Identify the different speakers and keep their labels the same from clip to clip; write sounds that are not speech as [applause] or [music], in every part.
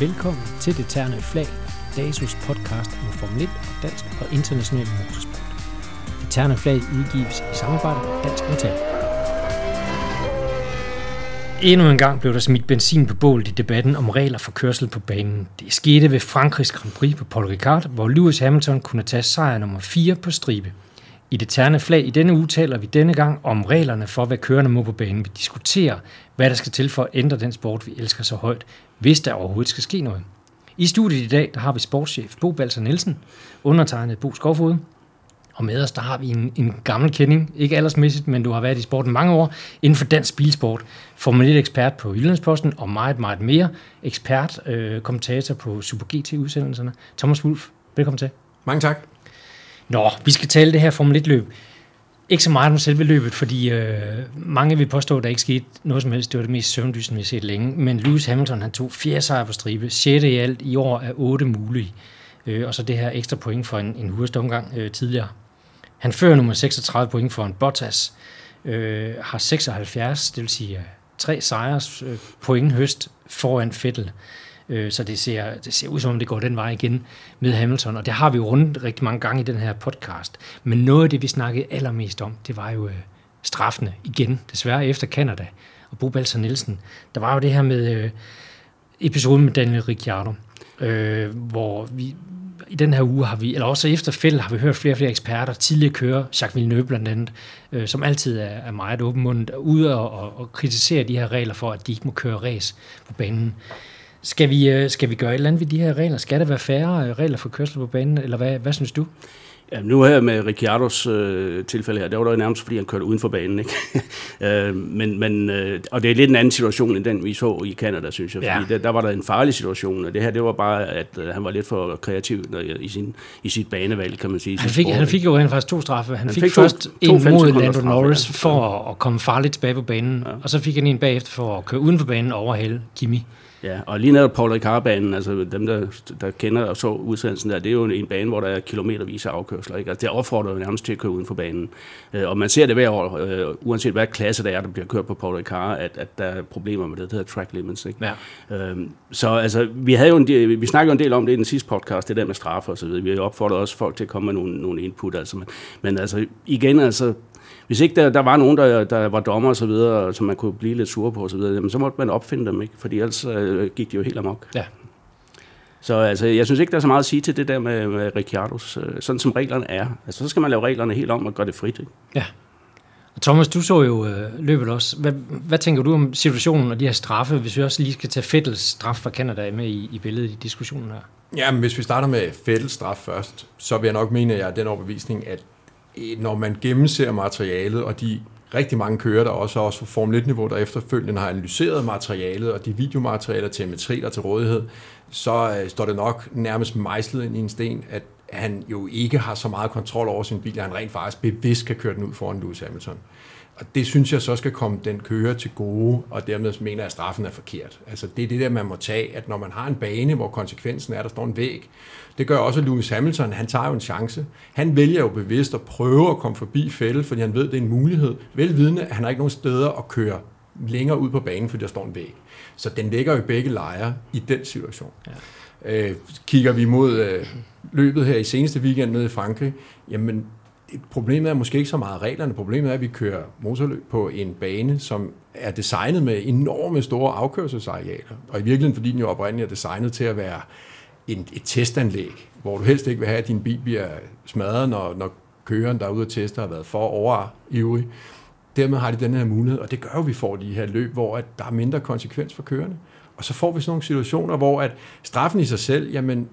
Speaker 1: Velkommen til Det Terne Flag, DASUS podcast om Formel 1 dansk og international motorsport. Det Terne Flag udgives i samarbejde med Dansk Metal. Endnu en gang blev der smidt benzin på bålet i debatten om regler for kørsel på banen. Det skete ved Frankrigs Grand Prix på Paul Ricard, hvor Lewis Hamilton kunne tage sejr nummer 4 på stribe. I det terne flag i denne uge taler vi denne gang om reglerne for, hvad kørende må på banen. Vi diskuterer, hvad der skal til for at ændre den sport, vi elsker så højt, hvis der overhovedet skal ske noget. I studiet i dag, der har vi sportschef Bo Balser Nielsen, undertegnet Bo Skovfod, og med os, der har vi en, en gammel kending, ikke aldersmæssigt, men du har været i sporten mange år, inden for dansk bilsport. Formel 1-ekspert på Jyllandsposten, og meget, meget mere. Ekspert, øh, kommentator på Super GT-udsendelserne. Thomas Wulf, velkommen til.
Speaker 2: Mange tak.
Speaker 1: Nå, vi skal tale det her Formel 1-løb. Ikke så meget om selve løbet, fordi øh, mange vil påstå, at der ikke skete noget som helst. Det var det mest søvndysende, vi har set længe. Men Lewis Hamilton, han tog fire sejre på stribe. 6. i alt i år er 8 mulige. Øh, og så det her ekstra point for en, en hurtig omgang øh, tidligere. Han fører nummer 36 point for en Bottas. Øh, har 76, det vil sige øh, tre sejres øh, point høst foran Vettel. Øh, Øh, så det ser, det ser ud som om, det går den vej igen med Hamilton, og det har vi jo rundt rigtig mange gange i den her podcast. Men noget af det, vi snakkede allermest om, det var jo øh, straffene igen, desværre efter Canada og Bo Balser Nielsen. Der var jo det her med øh, episoden med Daniel Ricciardo, øh, hvor vi, i den her uge har vi, eller også efter fælde, har vi hørt flere og flere eksperter, tidligere kører, Jacques Villeneuve blandt andet, øh, som altid er, er meget åbenmundet, ude og, og, og kritisere de her regler for, at de ikke må køre race på banen. Skal vi, øh, skal vi gøre et eller andet ved de her regler? Skal der være færre øh, regler for kørsel på banen, eller hvad, hvad synes du?
Speaker 2: Ja, nu her med Ricciardos øh, tilfælde her, det var der jo nærmest, fordi han kørte uden for banen. Ikke? [laughs] øh, men, men, øh, og det er lidt en anden situation, end den vi så i Canada, synes jeg. Fordi ja. der, der var der en farlig situation, og det her, det var bare, at øh, han var lidt for kreativ i, sin, i sit banevalg, kan man sige.
Speaker 1: Han fik, han fik jo rent faktisk to straffe. Han, han fik, fik først to, en to mod Lando Norris ja. for at, at komme farligt tilbage på banen, ja. og så fik han en bagefter for at køre uden for banen og overhale Kimi.
Speaker 2: Ja, og lige netop Paul Ricard-banen, altså dem, der, der kender og så udsendelsen der, det er jo en bane, hvor der er kilometervis af afkørsler. Ikke? Altså, det opfordrer jo nærmest til at køre uden for banen. Øh, og man ser det hver år, øh, uanset hvad klasse der er, der bliver kørt på Paul Ricard, at, at der er problemer med det, der hedder track limits. Ikke? Ja. Øhm, så altså, vi, havde jo en del, vi snakkede jo en del om det i den sidste podcast, det der med straffe og så videre. Vi har opfordret også folk til at komme med nogle, nogle input. Altså, men, men altså, igen, altså, hvis ikke der, der var nogen, der, der var dommer og så videre, som man kunne blive lidt sur på og så videre, jamen, så måtte man opfinde dem, ikke? fordi ellers øh, gik de jo helt amok. Ja. Så altså, jeg synes ikke, der er så meget at sige til det der med, med Ricciardos, øh, sådan som reglerne er. Altså, så skal man lave reglerne helt om og gøre det frit. Ikke?
Speaker 1: Ja. Og Thomas, du så jo øh, løbet også. Hvad, hvad tænker du om situationen og de her straffe, hvis vi også lige skal tage Fettels straf fra Canada med i, i billedet i diskussionen her?
Speaker 3: Ja, men hvis vi starter med Fettels straf først, så vil jeg nok mene, at jeg er den overbevisning, at når man gennemser materialet, og de rigtig mange kører, der også også på Formel 1-niveau, der efterfølgende har analyseret materialet og de videomaterialer, telemetri der til rådighed, så øh, står det nok nærmest mejslet ind i en sten, at han jo ikke har så meget kontrol over sin bil, at han rent faktisk bevidst kan køre den ud foran Lewis Hamilton. Og det synes jeg så skal komme den kører til gode, og dermed mener jeg, at straffen er forkert. Altså det er det der, man må tage, at når man har en bane, hvor konsekvensen er, at der står en væg, det gør også Lewis Hamilton, han tager jo en chance. Han vælger jo bevidst at prøve at komme forbi fælde, fordi han ved, at det er en mulighed. Velvidende, at han har ikke nogen steder at køre længere ud på banen, fordi der står en væg. Så den ligger jo begge lejre i den situation. Ja. Øh, kigger vi mod øh, løbet her i seneste weekend nede i Frankrig, jamen problemet er måske ikke så meget reglerne. Problemet er, at vi kører motorløb på en bane, som er designet med enorme store afkørselsarealer. Og i virkeligheden, fordi den jo oprindeligt er designet til at være en, et testanlæg, hvor du helst ikke vil have, at din bil bliver smadret, når, når køreren, der er ude at teste, har været for overivrig. Dermed har de den her mulighed, og det gør jo, at vi får de her løb, hvor at der er mindre konsekvens for kørerne. Og så får vi sådan nogle situationer, hvor at straffen i sig selv, jamen,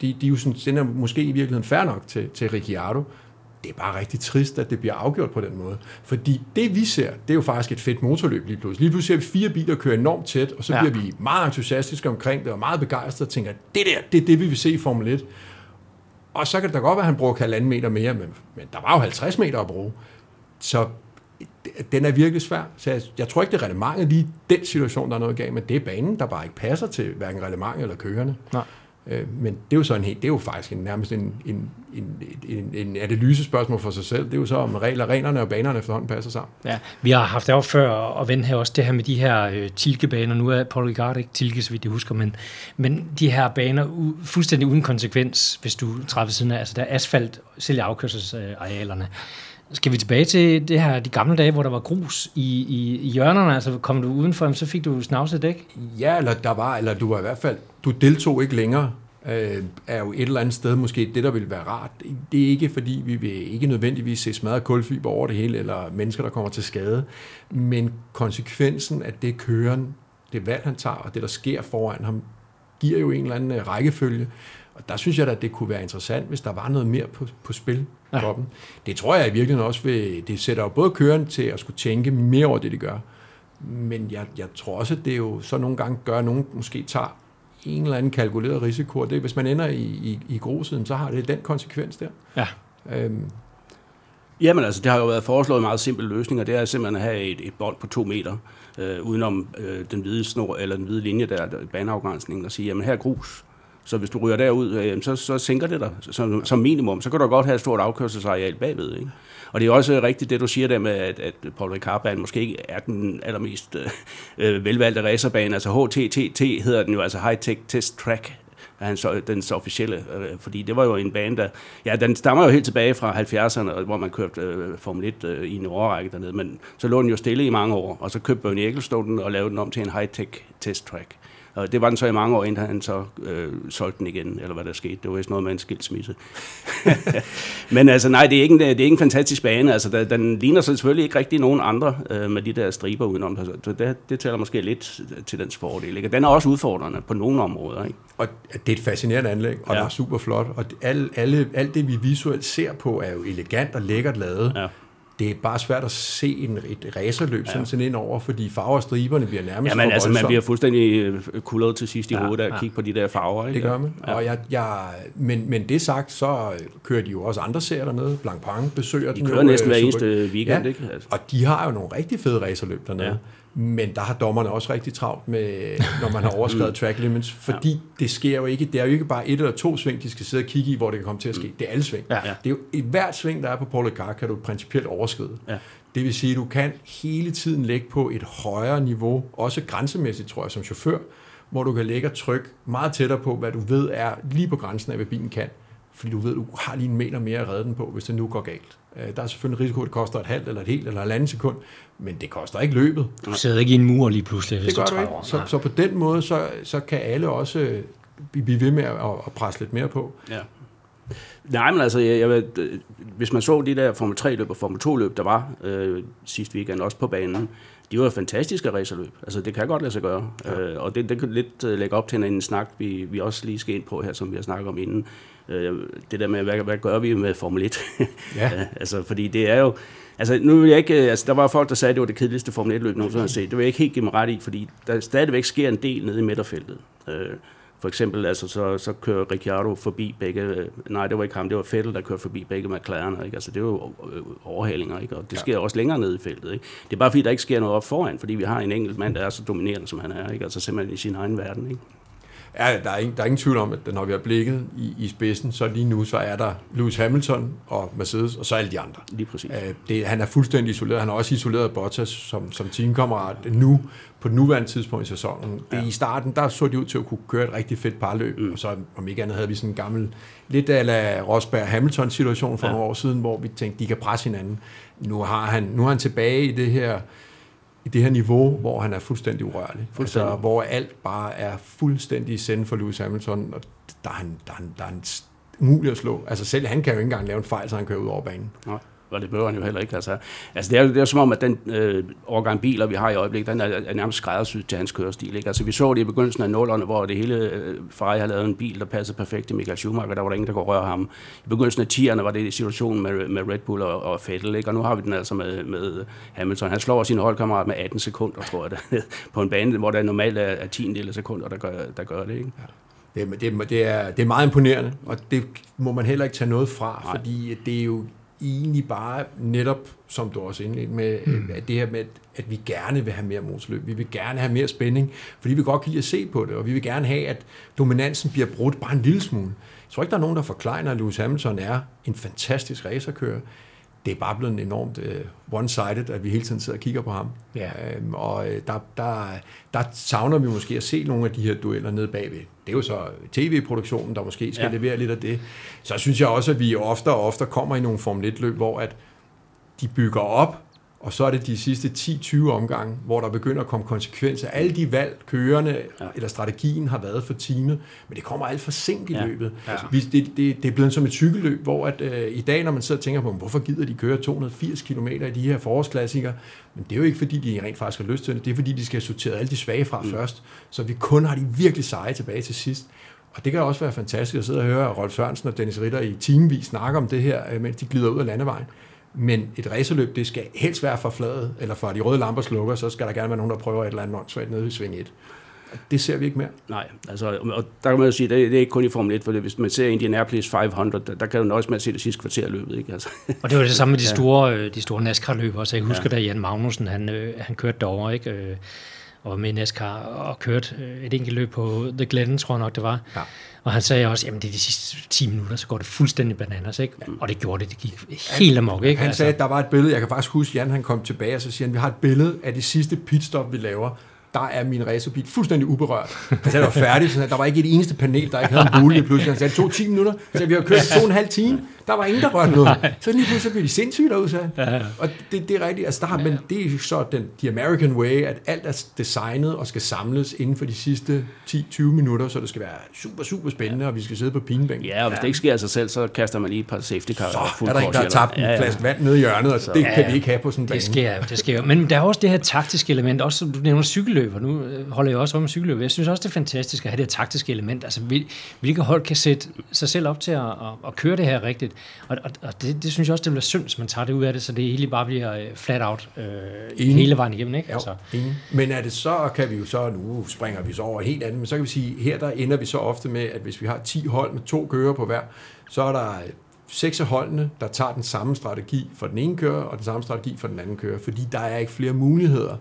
Speaker 3: de, de er jo sådan, den er måske i virkeligheden fair nok til, til Ricciardo, det er bare rigtig trist, at det bliver afgjort på den måde. Fordi det vi ser, det er jo faktisk et fedt motorløb lige pludselig. Lige pludselig ser vi fire biler køre enormt tæt, og så ja. bliver vi meget entusiastiske omkring det, og meget begejstrede og tænker, det der, det er det, vi vil se i Formel 1. Og så kan det da godt være, at han bruger halvanden meter mere, men, men der var jo 50 meter at bruge. Så den er virkelig svær. Så jeg, jeg tror ikke, det er reglementet lige den situation, der er noget galt med. Det er banen, der bare ikke passer til hverken reglement eller kørende. Nej. Øh, men det er jo så en helt, det er jo faktisk en, nærmest en, en, en, en, en analysespørgsmål for sig selv. Det er jo så, om regler, reglerne og banerne efterhånden passer sammen.
Speaker 1: Ja, vi har haft det før og vende her også det her med de her øh, tilkebaner. Nu er Paul Ricard ikke tilke, så vidt jeg husker, men, men de her baner u, fuldstændig uden konsekvens, hvis du træffer siden af. Altså der er asfalt selv i afkørselsarealerne. Skal vi tilbage til det her, de gamle dage, hvor der var grus i, i, i hjørnerne? Altså kom du udenfor, så fik du snavset dæk?
Speaker 3: Ja, eller der var, eller du var i hvert fald, du deltog ikke længere øh, er jo et eller andet sted måske det, der vil være rart. Det er ikke, fordi vi vil ikke nødvendigvis se smadret kulfiber over det hele, eller mennesker, der kommer til skade, men konsekvensen af det køren, det valg, han tager, og det, der sker foran ham, giver jo en eller anden øh, rækkefølge. Og der synes jeg at det kunne være interessant, hvis der var noget mere på, på spil ja. for dem. Det tror jeg i virkeligheden også vil, det sætter jo både køren til at skulle tænke mere over det, de gør, men jeg, jeg tror også, at det jo så nogle gange gør, at nogen måske tager en eller anden kalkuleret risiko, og det, hvis man ender i, i, i grusiden, så har det den konsekvens der.
Speaker 1: Ja.
Speaker 2: Øhm. Jamen altså, det har jo været foreslået en meget simpel løsning, og det er simpelthen at have et, et bånd på to meter, øh, udenom øh, den hvide snor, eller den hvide linje der, der baneafgrænsningen, og sige, jamen her er grus. Så hvis du ryger derud, øh, så, så sænker det dig som, som minimum. Så kan du godt have et stort afkørselsareal bagved. Ikke? Og det er også rigtigt det, du siger der med, at, at Paul Ricard-banen måske ikke er den allermest øh, øh velvalgte racerbane. Altså HTTT hedder den jo, altså High Tech Test Track, er han så, den officielle, øh, fordi det var jo en bane, der, ja, den stammer jo helt tilbage fra 70'erne, hvor man kørte øh, Formel 1 øh, i en overrække dernede, men så lå den jo stille i mange år, og så købte Bernie Ecclestone den og lavede den om til en high-tech test track. Og det var den så i mange år, inden han så øh, solgte den igen, eller hvad der skete. Det var vist noget med en skilsmisse. [laughs] Men altså, nej, det er ikke en, det er ikke en fantastisk bane. Altså, der, den ligner selvfølgelig ikke rigtig nogen andre øh, med de der striber udenom. Så det, det tæller måske lidt til dens fordel. Ikke? Den er også udfordrende på nogle områder. Ikke?
Speaker 3: Og det er et fascinerende anlæg, og ja. det er super flot. Og alle, alle, alt det, vi visuelt ser på, er jo elegant og lækkert lavet. Ja det er bare svært at se en, et racerløb ja. sådan, sådan ind over, fordi farver og striberne bliver nærmest
Speaker 2: Ja, men altså, man bliver fuldstændig øh, kullet til sidst i ja, hovedet af at ja. kigge på de der farver. Ikke?
Speaker 3: Det gør man. Ja. Og jeg, jeg, men, men det sagt, så kører de jo også andre serier dernede. Blancpain besøger
Speaker 2: de den. De kører næsten hver eneste weekend, ja. ikke?
Speaker 3: Altså. Og de har jo nogle rigtig fede racerløb dernede. Ja. Men der har dommerne også rigtig travlt med, når man har overskrevet [laughs] track limits, fordi ja. det sker jo ikke, det er jo ikke bare et eller to sving, de skal sidde og kigge i, hvor det kan komme til at ske. Mm. Det er alle sving. Ja. Det er jo i hvert sving, der er på Paul Ricard, kan du principielt overskride. Ja. Det vil sige, at du kan hele tiden lægge på et højere niveau, også grænsemæssigt, tror jeg, som chauffør, hvor du kan lægge og trykke meget tættere på, hvad du ved er lige på grænsen af, hvad bilen kan. Fordi du ved, du har lige en meter mere at redde den på, hvis det nu går galt. Øh, der er selvfølgelig en risiko, at det koster et halvt eller et helt eller et andet sekund, men det koster ikke løbet.
Speaker 1: Du sidder ikke i en mur lige pludselig,
Speaker 3: hvis det gør du ikke. Så, så på den måde, så, så kan alle også øh, blive ved med at, at presse lidt mere på. Ja.
Speaker 2: Nej, men altså, jeg, jeg, hvis man så de der Formel 3-løb og Formel 2-løb, der var øh, sidste weekend, også på banen, de var fantastiske racerløb. Altså, det kan godt lade sig gøre. Ja. Øh, og det, det kan lidt øh, lægge op til en, en snak, vi, vi også lige skal ind på her, som vi har snakket om inden. Øh, det der med, hvad, hvad gør vi med Formel 1? [laughs] Ja. altså, fordi det er jo... Altså, nu vil jeg ikke... Altså, der var folk, der sagde, at det var det kedeligste Formel 1-løb, nogen har set. Det vil jeg ikke helt give mig ret i, fordi der stadigvæk sker en del nede i midterfeltet. Øh, for eksempel, altså, så, så kører Ricciardo forbi begge... Nej, det var ikke ham, det var Vettel, der kørte forbi begge McLaren. Ikke? Altså, det er jo overhalinger, ikke? og det sker ja. også længere nede i feltet. Ikke? Det er bare fordi, der ikke sker noget op foran, fordi vi har en enkelt mand, der er så dominerende, som han er. Ikke? Altså simpelthen i sin egen verden. Ikke?
Speaker 3: Ja, der er, ingen, der er ingen tvivl om, at når vi har blikket i, i spidsen, så lige nu, så er der Lewis Hamilton og Mercedes, og så alle de andre.
Speaker 2: Lige præcis.
Speaker 3: Øh, det, han er fuldstændig isoleret. Han har også isoleret Bottas som, som teamkammerat nu, på nuværende tidspunkt i sæsonen. Ja. I starten, der så de ud til at kunne køre et rigtig fedt parløb, mm. og så om ikke andet havde vi sådan en gammel, lidt af Rosberg-Hamilton-situation for ja. nogle år siden, hvor vi tænkte, de kan presse hinanden. Nu, har han, nu er han tilbage i det her i det her niveau, hvor han er fuldstændig urørlig. Fuldstændig. Altså, hvor alt bare er fuldstændig send for Lewis Hamilton, og der er han, der er han, der er han umulig at slå. Altså selv han kan jo ikke engang lave en fejl, så han kører ud over banen.
Speaker 2: Nej og det behøver han jo heller ikke. Altså, altså det, er, det er som om, at den øh, årgang biler, vi har i øjeblikket, den er, er nærmest skræddersyet til hans kørestil. Ikke? Altså, vi så det i begyndelsen af nullerne, hvor det hele øh, Ferrari har lavet en bil, der passede perfekt til Michael Schumacher, der var der ingen, der kunne røre ham. I begyndelsen af 10'erne var det situationen med, med Red Bull og, og Vettel, ikke? og nu har vi den altså med, med Hamilton. Han slår sin holdkammerat med 18 sekunder, tror jeg, der, på en bane, hvor der normalt er, er 10 del af sekunder, der gør, der gør det. Ikke?
Speaker 3: Det, det, det, er, det er meget imponerende, og det må man heller ikke tage noget fra, Nej. fordi det er jo egentlig bare netop, som du også indledte med, mm. at det her med, at vi gerne vil have mere motorløb. Vi vil gerne have mere spænding, fordi vi godt kan lide at se på det, og vi vil gerne have, at dominansen bliver brudt bare en lille smule. Jeg tror ikke, der er nogen, der forklarer, at Lewis Hamilton er en fantastisk racerkører det er bare blevet enormt uh, one-sided, at vi hele tiden sidder og kigger på ham. Ja. Um, og uh, der, der, der savner vi måske at se nogle af de her dueller nede bagved. Det er jo så tv-produktionen, der måske skal ja. levere lidt af det. Så synes jeg også, at vi ofte og ofte kommer i nogle Formel 1-løb, hvor at de bygger op, og så er det de sidste 10-20 omgange, hvor der begynder at komme konsekvenser. Alle de valg, kørende ja. eller strategien har været for teamet, men det kommer alt for sent i ja. løbet. Ja. Det, det, det er blevet som et cykelløb, hvor at, øh, i dag, når man sidder og tænker på, hvorfor gider de køre 280 km i de her forårsklassikere, men det er jo ikke, fordi de rent faktisk har lyst til det, det er, fordi de skal sortere alle de svage fra mm. først, så vi kun har de virkelig seje tilbage til sidst. Og det kan også være fantastisk at sidde og høre Rolf Sørensen og Dennis Ritter i timevis snakke om det her, øh, mens de glider ud af landevejen. Men et racerløb, det skal helst være for fladet, eller for de røde lamper slukker, så skal der gerne være nogen, der prøver et eller andet åndssvagt nede i sving 1. Det ser vi ikke mere.
Speaker 2: Nej, altså, og der kan man jo sige, det er, det er ikke kun i Formel 1, for det, hvis man ser Indianapolis 500, der, der kan du nøjes med at se det sidste kvarter løbet. Ikke? Altså.
Speaker 1: Og det var det samme med de store, ja. Øh, de store NASCAR-løb også. Jeg husker, ja. da Jan Magnussen, han, øh, han kørte derover, ikke? Øh, og med NASCAR og kørte et enkelt løb på The Glen, tror jeg nok, det var. Ja og han sagde også, jamen det er de sidste 10 minutter, så går det fuldstændig bananas, ikke? Og det gjorde det, det gik helt amok, ikke?
Speaker 3: Han altså. sagde, at der var et billede, jeg kan faktisk huske, Jan han kom tilbage, og så siger han, vi har et billede af det sidste pitstop, vi laver, der er min racerbil fuldstændig uberørt. Han sagde, det var færdigt, så der var ikke et eneste panel, der ikke havde en bule pludselig. Han sagde, det tog 10 minutter, så vi har kørt to og en halv time, der var ingen, der rørte noget. Så lige pludselig blev de sindssygt derude, sagde ja, ja. Og det, det er rigtigt, altså der har, men det er så den the American way, at alt er designet og skal samles inden for de sidste 10-20 minutter, så det skal være super, super spændende, og vi skal sidde på pinebænken.
Speaker 2: Ja, og hvis ja. det ikke sker af sig selv, så kaster man lige et par safety cars.
Speaker 3: Så er der ikke, der har tabt en ja, ja. flaske vand nede i hjørnet, og så, det ja, kan vi ikke have på sådan en
Speaker 1: Det sker det sker. Men der er også det her taktiske element, også som du nævner cykelløber, nu øh, holder jeg også om cykelløber. Jeg synes også, det er fantastisk at have det her taktiske element. Altså, hvilke hold kan sætte sig selv op til at, at, at køre det her rigtigt. Og, og, og det, det synes jeg også, det bliver synd, hvis man tager det ud af det, så det hele bare bliver øh, flat out øh, hele vejen igennem. Ikke?
Speaker 3: Jo, altså. Men er det så, kan vi jo så, nu springer vi så over helt andet, men så kan vi sige, her der ender vi så ofte med, at hvis vi har 10 hold med to kører på hver, så er der seks af holdene, der tager den samme strategi for den ene kører, og den samme strategi for den anden kører, fordi der er ikke flere muligheder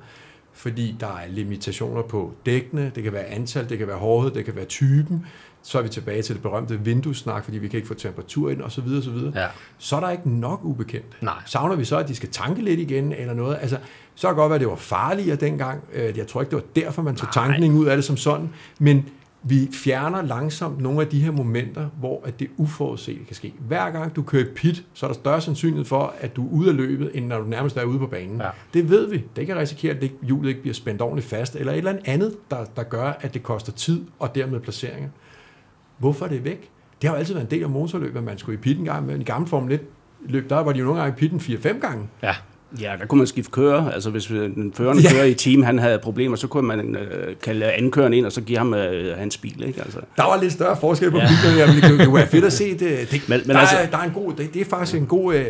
Speaker 3: fordi der er limitationer på dækkene, det kan være antal, det kan være hårdhed, det kan være typen, så er vi tilbage til det berømte vinduesnak, fordi vi kan ikke få temperatur ind, og så videre, så videre. Ja. Så er der ikke nok ubekendt. Nej. Savner vi så, at de skal tanke lidt igen, eller noget? Altså, så kan det godt være, at det var farligere dengang. Øh, jeg tror ikke, det var derfor, man tog tankning ud af det som sådan. Men vi fjerner langsomt nogle af de her momenter, hvor at det uforudsete kan ske. Hver gang du kører pit, så er der større sandsynlighed for, at du er ude af løbet, end når du nærmest er ude på banen. Ja. Det ved vi. Det kan risikere, at hjulet ikke bliver spændt ordentligt fast, eller et eller andet, der, der gør, at det koster tid og dermed placeringer. Hvorfor er det væk? Det har jo altid været en del af motorløbet, at man skulle i pitten gang med. I gamle Formel 1 løb, der var de jo nogle gange i pitten 4-5 gange.
Speaker 2: Ja. Ja, der kunne man skifte kører. Altså hvis den førende ja. kører i team, han havde problemer, så kunne man øh, kalde ankøren ind, og så give ham øh, hans bil. Ikke? Altså.
Speaker 3: Der var lidt større forskel på ja. bilerne. Jamen, det kunne være fedt at se det. det men, men der, altså, er, der er en god, det, det er faktisk en god, øh,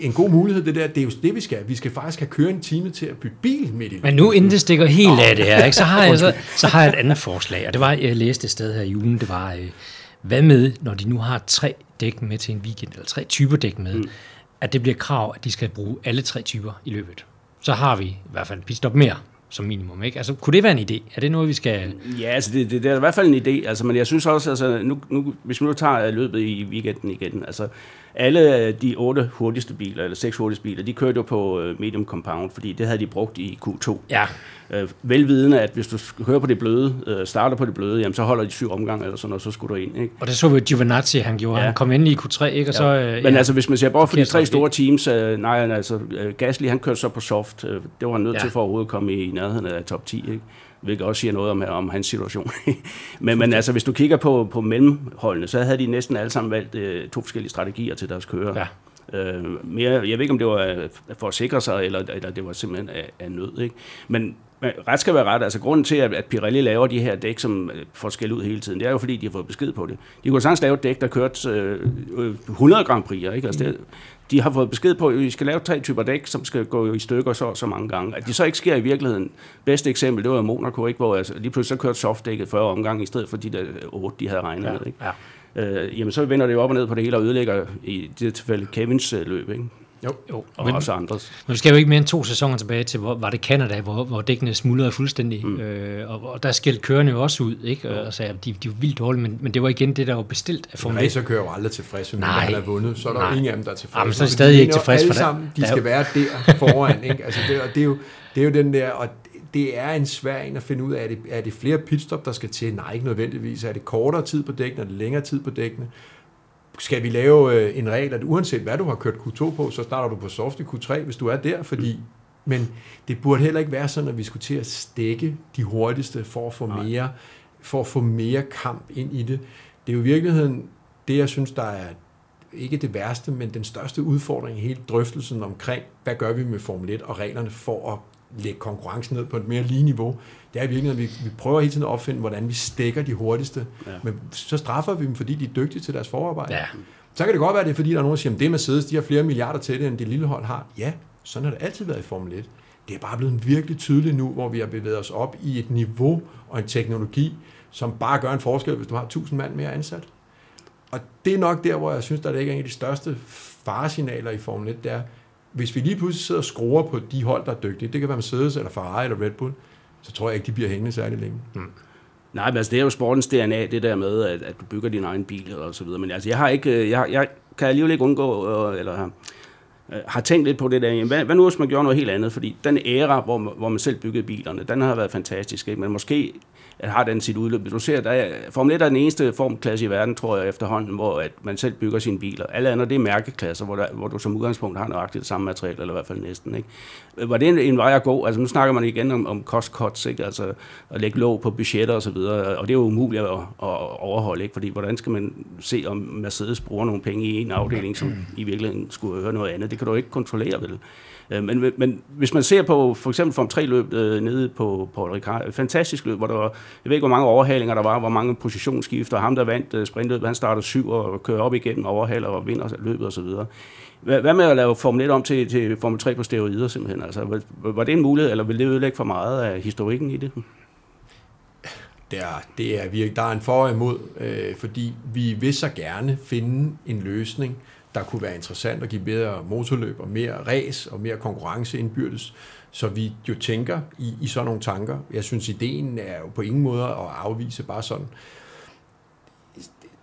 Speaker 3: en god mulighed, det der. Det er jo det, vi skal. Vi skal faktisk have kørt en time til at bytte bil midt i
Speaker 1: Men nu, inden det stikker helt oh. af det her, ikke, så, har jeg, [laughs] så, så har jeg et andet forslag. Og det var, jeg læste et sted her i julen, det var, øh, hvad med, når de nu har tre dæk med til en weekend, eller tre typer dæk med, mm at det bliver krav, at de skal bruge alle tre typer i løbet. Så har vi i hvert fald pitstop mere som minimum. Ikke? Altså, kunne det være en idé? Er det noget, vi skal...
Speaker 2: Ja, altså, det, det, det er i hvert fald en idé. Altså, men jeg synes også, altså, nu, nu, hvis vi nu tager løbet i weekenden igen, altså, alle de otte hurtigste biler, eller seks hurtigste biler, de kørte jo på øh, medium compound, fordi det havde de brugt i Q2. Ja. Øh, velvidende, at hvis du kører på det bløde, øh, starter på det bløde, jamen, så holder de syv omgange eller sådan, og så skulle du ind. Ikke?
Speaker 1: Og det så vi Giovinazzi, han gjorde. Ja. Han kom ind i Q3, ikke? Og ja. så,
Speaker 2: øh, Men ja, altså, hvis man ser bort for de tre store teams, øh, nej, altså, Gasly, han kørte så på soft. Øh, det var han nødt ja. til for at overhovedet komme i nærheden af top 10, ikke? hvilket også siger noget om, om hans situation. [laughs] men, men altså, hvis du kigger på, på mellemholdene, så havde de næsten alle sammen valgt øh, to forskellige strategier til deres kører. Ja. Øh, mere, jeg ved ikke, om det var øh, for at sikre sig, eller, eller det var simpelthen af, af nød. Ikke? Men, ret skal være ret. Altså, grunden til, at, Pirelli laver de her dæk, som øh, får skæld ud hele tiden, det er jo, fordi de har fået besked på det. De kunne sagtens lave et dæk, der kørte øh, 100 Grand Prix, ikke? Altså, det, de har fået besked på, at vi skal lave tre typer dæk, som skal gå i stykker så så mange gange. At de så ikke sker i virkeligheden. Bedste eksempel, det var Monaco, ikke? hvor altså, lige pludselig så kørte softdækket 40 omgange, i stedet for de der 8, de havde regnet ja, med. Ikke? Ja. øh, jamen så vender det jo op og ned på det hele og ødelægger i det tilfælde Kevins øh, løb, ikke?
Speaker 3: Jo.
Speaker 1: Jo,
Speaker 2: Og
Speaker 1: men,
Speaker 2: også andres.
Speaker 1: men vi skal jo ikke mere end to sæsoner tilbage til, hvor var det Canada, hvor, hvor dækkene smuldrede fuldstændig. Mm. Øh, og, og der skældte kørende jo også ud, ikke? Og sagde, at de, de var vildt dårlige, men, men det var igen det, der var bestilt af Formel 1.
Speaker 3: racer kører jo aldrig tilfreds,
Speaker 1: Nej.
Speaker 3: han har vundet. Så er der
Speaker 1: Nej.
Speaker 3: jo ingen af dem, der er tilfredse.
Speaker 1: Jamen, så er de stadig ikke tilfredse,
Speaker 3: alle
Speaker 1: for
Speaker 3: sammen, de skal
Speaker 1: jo-
Speaker 3: være der foran. Ikke? Altså, det, og det, er jo, det er jo den der, og det er en svær en at finde ud af, er det, er det flere pitstop, der skal til? Nej, ikke nødvendigvis. Er det kortere tid på dækkene? Er det længere tid på dækkene? Skal vi lave øh, en regel, at uanset hvad du har kørt Q2 på, så starter du på soft i Q3, hvis du er der, fordi men det burde heller ikke være sådan, at vi skulle til at stikke de hurtigste for at få
Speaker 2: Nej.
Speaker 3: mere, for at få mere kamp ind i det. Det er jo i virkeligheden det, jeg synes, der er ikke det værste, men den største udfordring i hele drøftelsen omkring, hvad gør vi med Formel 1 og reglerne for at lægge konkurrencen ned på et mere lige niveau. Det er i virkeligheden, at vi, vi prøver hele tiden at opfinde, hvordan vi stikker de hurtigste,
Speaker 2: Ja.
Speaker 3: men så straffer vi dem, fordi de er dygtige til deres forarbejde.
Speaker 1: Ja.
Speaker 3: Så kan det godt være, at det er fordi, der er nogen, der siger, at det Mercedes, de har flere milliarder til det, end det lille hold har. Ja, sådan har det altid været i Formel 1. Det er bare blevet virkelig tydeligt nu, hvor vi har bevæget os op i et niveau og en teknologi, som bare gør en forskel, hvis du har 1000 mand mere ansat. Og det er nok der, hvor jeg synes, der ligger en af de største faresignaler i Formel 1, det er, hvis vi lige pludselig sidder og skruer på de hold, der er dygtige, det kan være Mercedes eller Ferrari eller Red Bull, så tror jeg ikke, de bliver hængende særlig længe. Hmm.
Speaker 2: Nej, men altså, det er jo sportens DNA, det der med, at, at du bygger din egen bil og så videre. Men altså, jeg har ikke, øh, jeg, jeg kan alligevel ikke undgå, øh, eller øh, har tænkt lidt på det der, hvad, hvad nu hvis man gjorde noget helt andet? Fordi den æra, hvor, man- hvor man selv byggede bilerne, den har været fantastisk, ikke? men måske har den sit udløb. Du ser, der er, Formel 1 er den eneste formklasse i verden, tror jeg efterhånden, hvor at man selv bygger sine biler. Alle andre, det er mærkeklasser, hvor, der, hvor du som udgangspunkt har nøjagtigt det samme materiale, eller i hvert fald næsten. Ikke? Var det en, en vej at gå? Altså nu snakker man igen om, om cost cuts, ikke? altså at lægge låg på budgetter og så videre, og det er jo umuligt at, at overholde, ikke? fordi hvordan skal man se, om Mercedes bruger nogle penge i en afdeling, som i virkeligheden skulle høre noget andet? Det kan du ikke kontrollere, vel? Øh, Men, men hvis man ser på for eksempel Form 3 løb øh, nede på Paul Ricard, et fantastisk løb, hvor der var, jeg ved ikke hvor mange overhalinger der var, hvor mange positionsskifter, ham der vandt øh, sprintløbet, han starter syv og kører op igennem overhaler og vinder løbet osv. Hvad, hvad med at lave Formel 1 om til, til Formel 3 på steroider simpelthen? Altså, var, var det en mulighed, eller vil det ødelægge for meget af historikken i det?
Speaker 3: Det er, det er virkelig, der er en for og imod, øh, fordi vi vil så gerne finde en løsning, der kunne være interessant at give bedre motorløb og mere race og mere konkurrence indbyrdes. Så vi jo tænker i, i sådan nogle tanker. Jeg synes, ideen er jo på ingen måde at afvise bare sådan.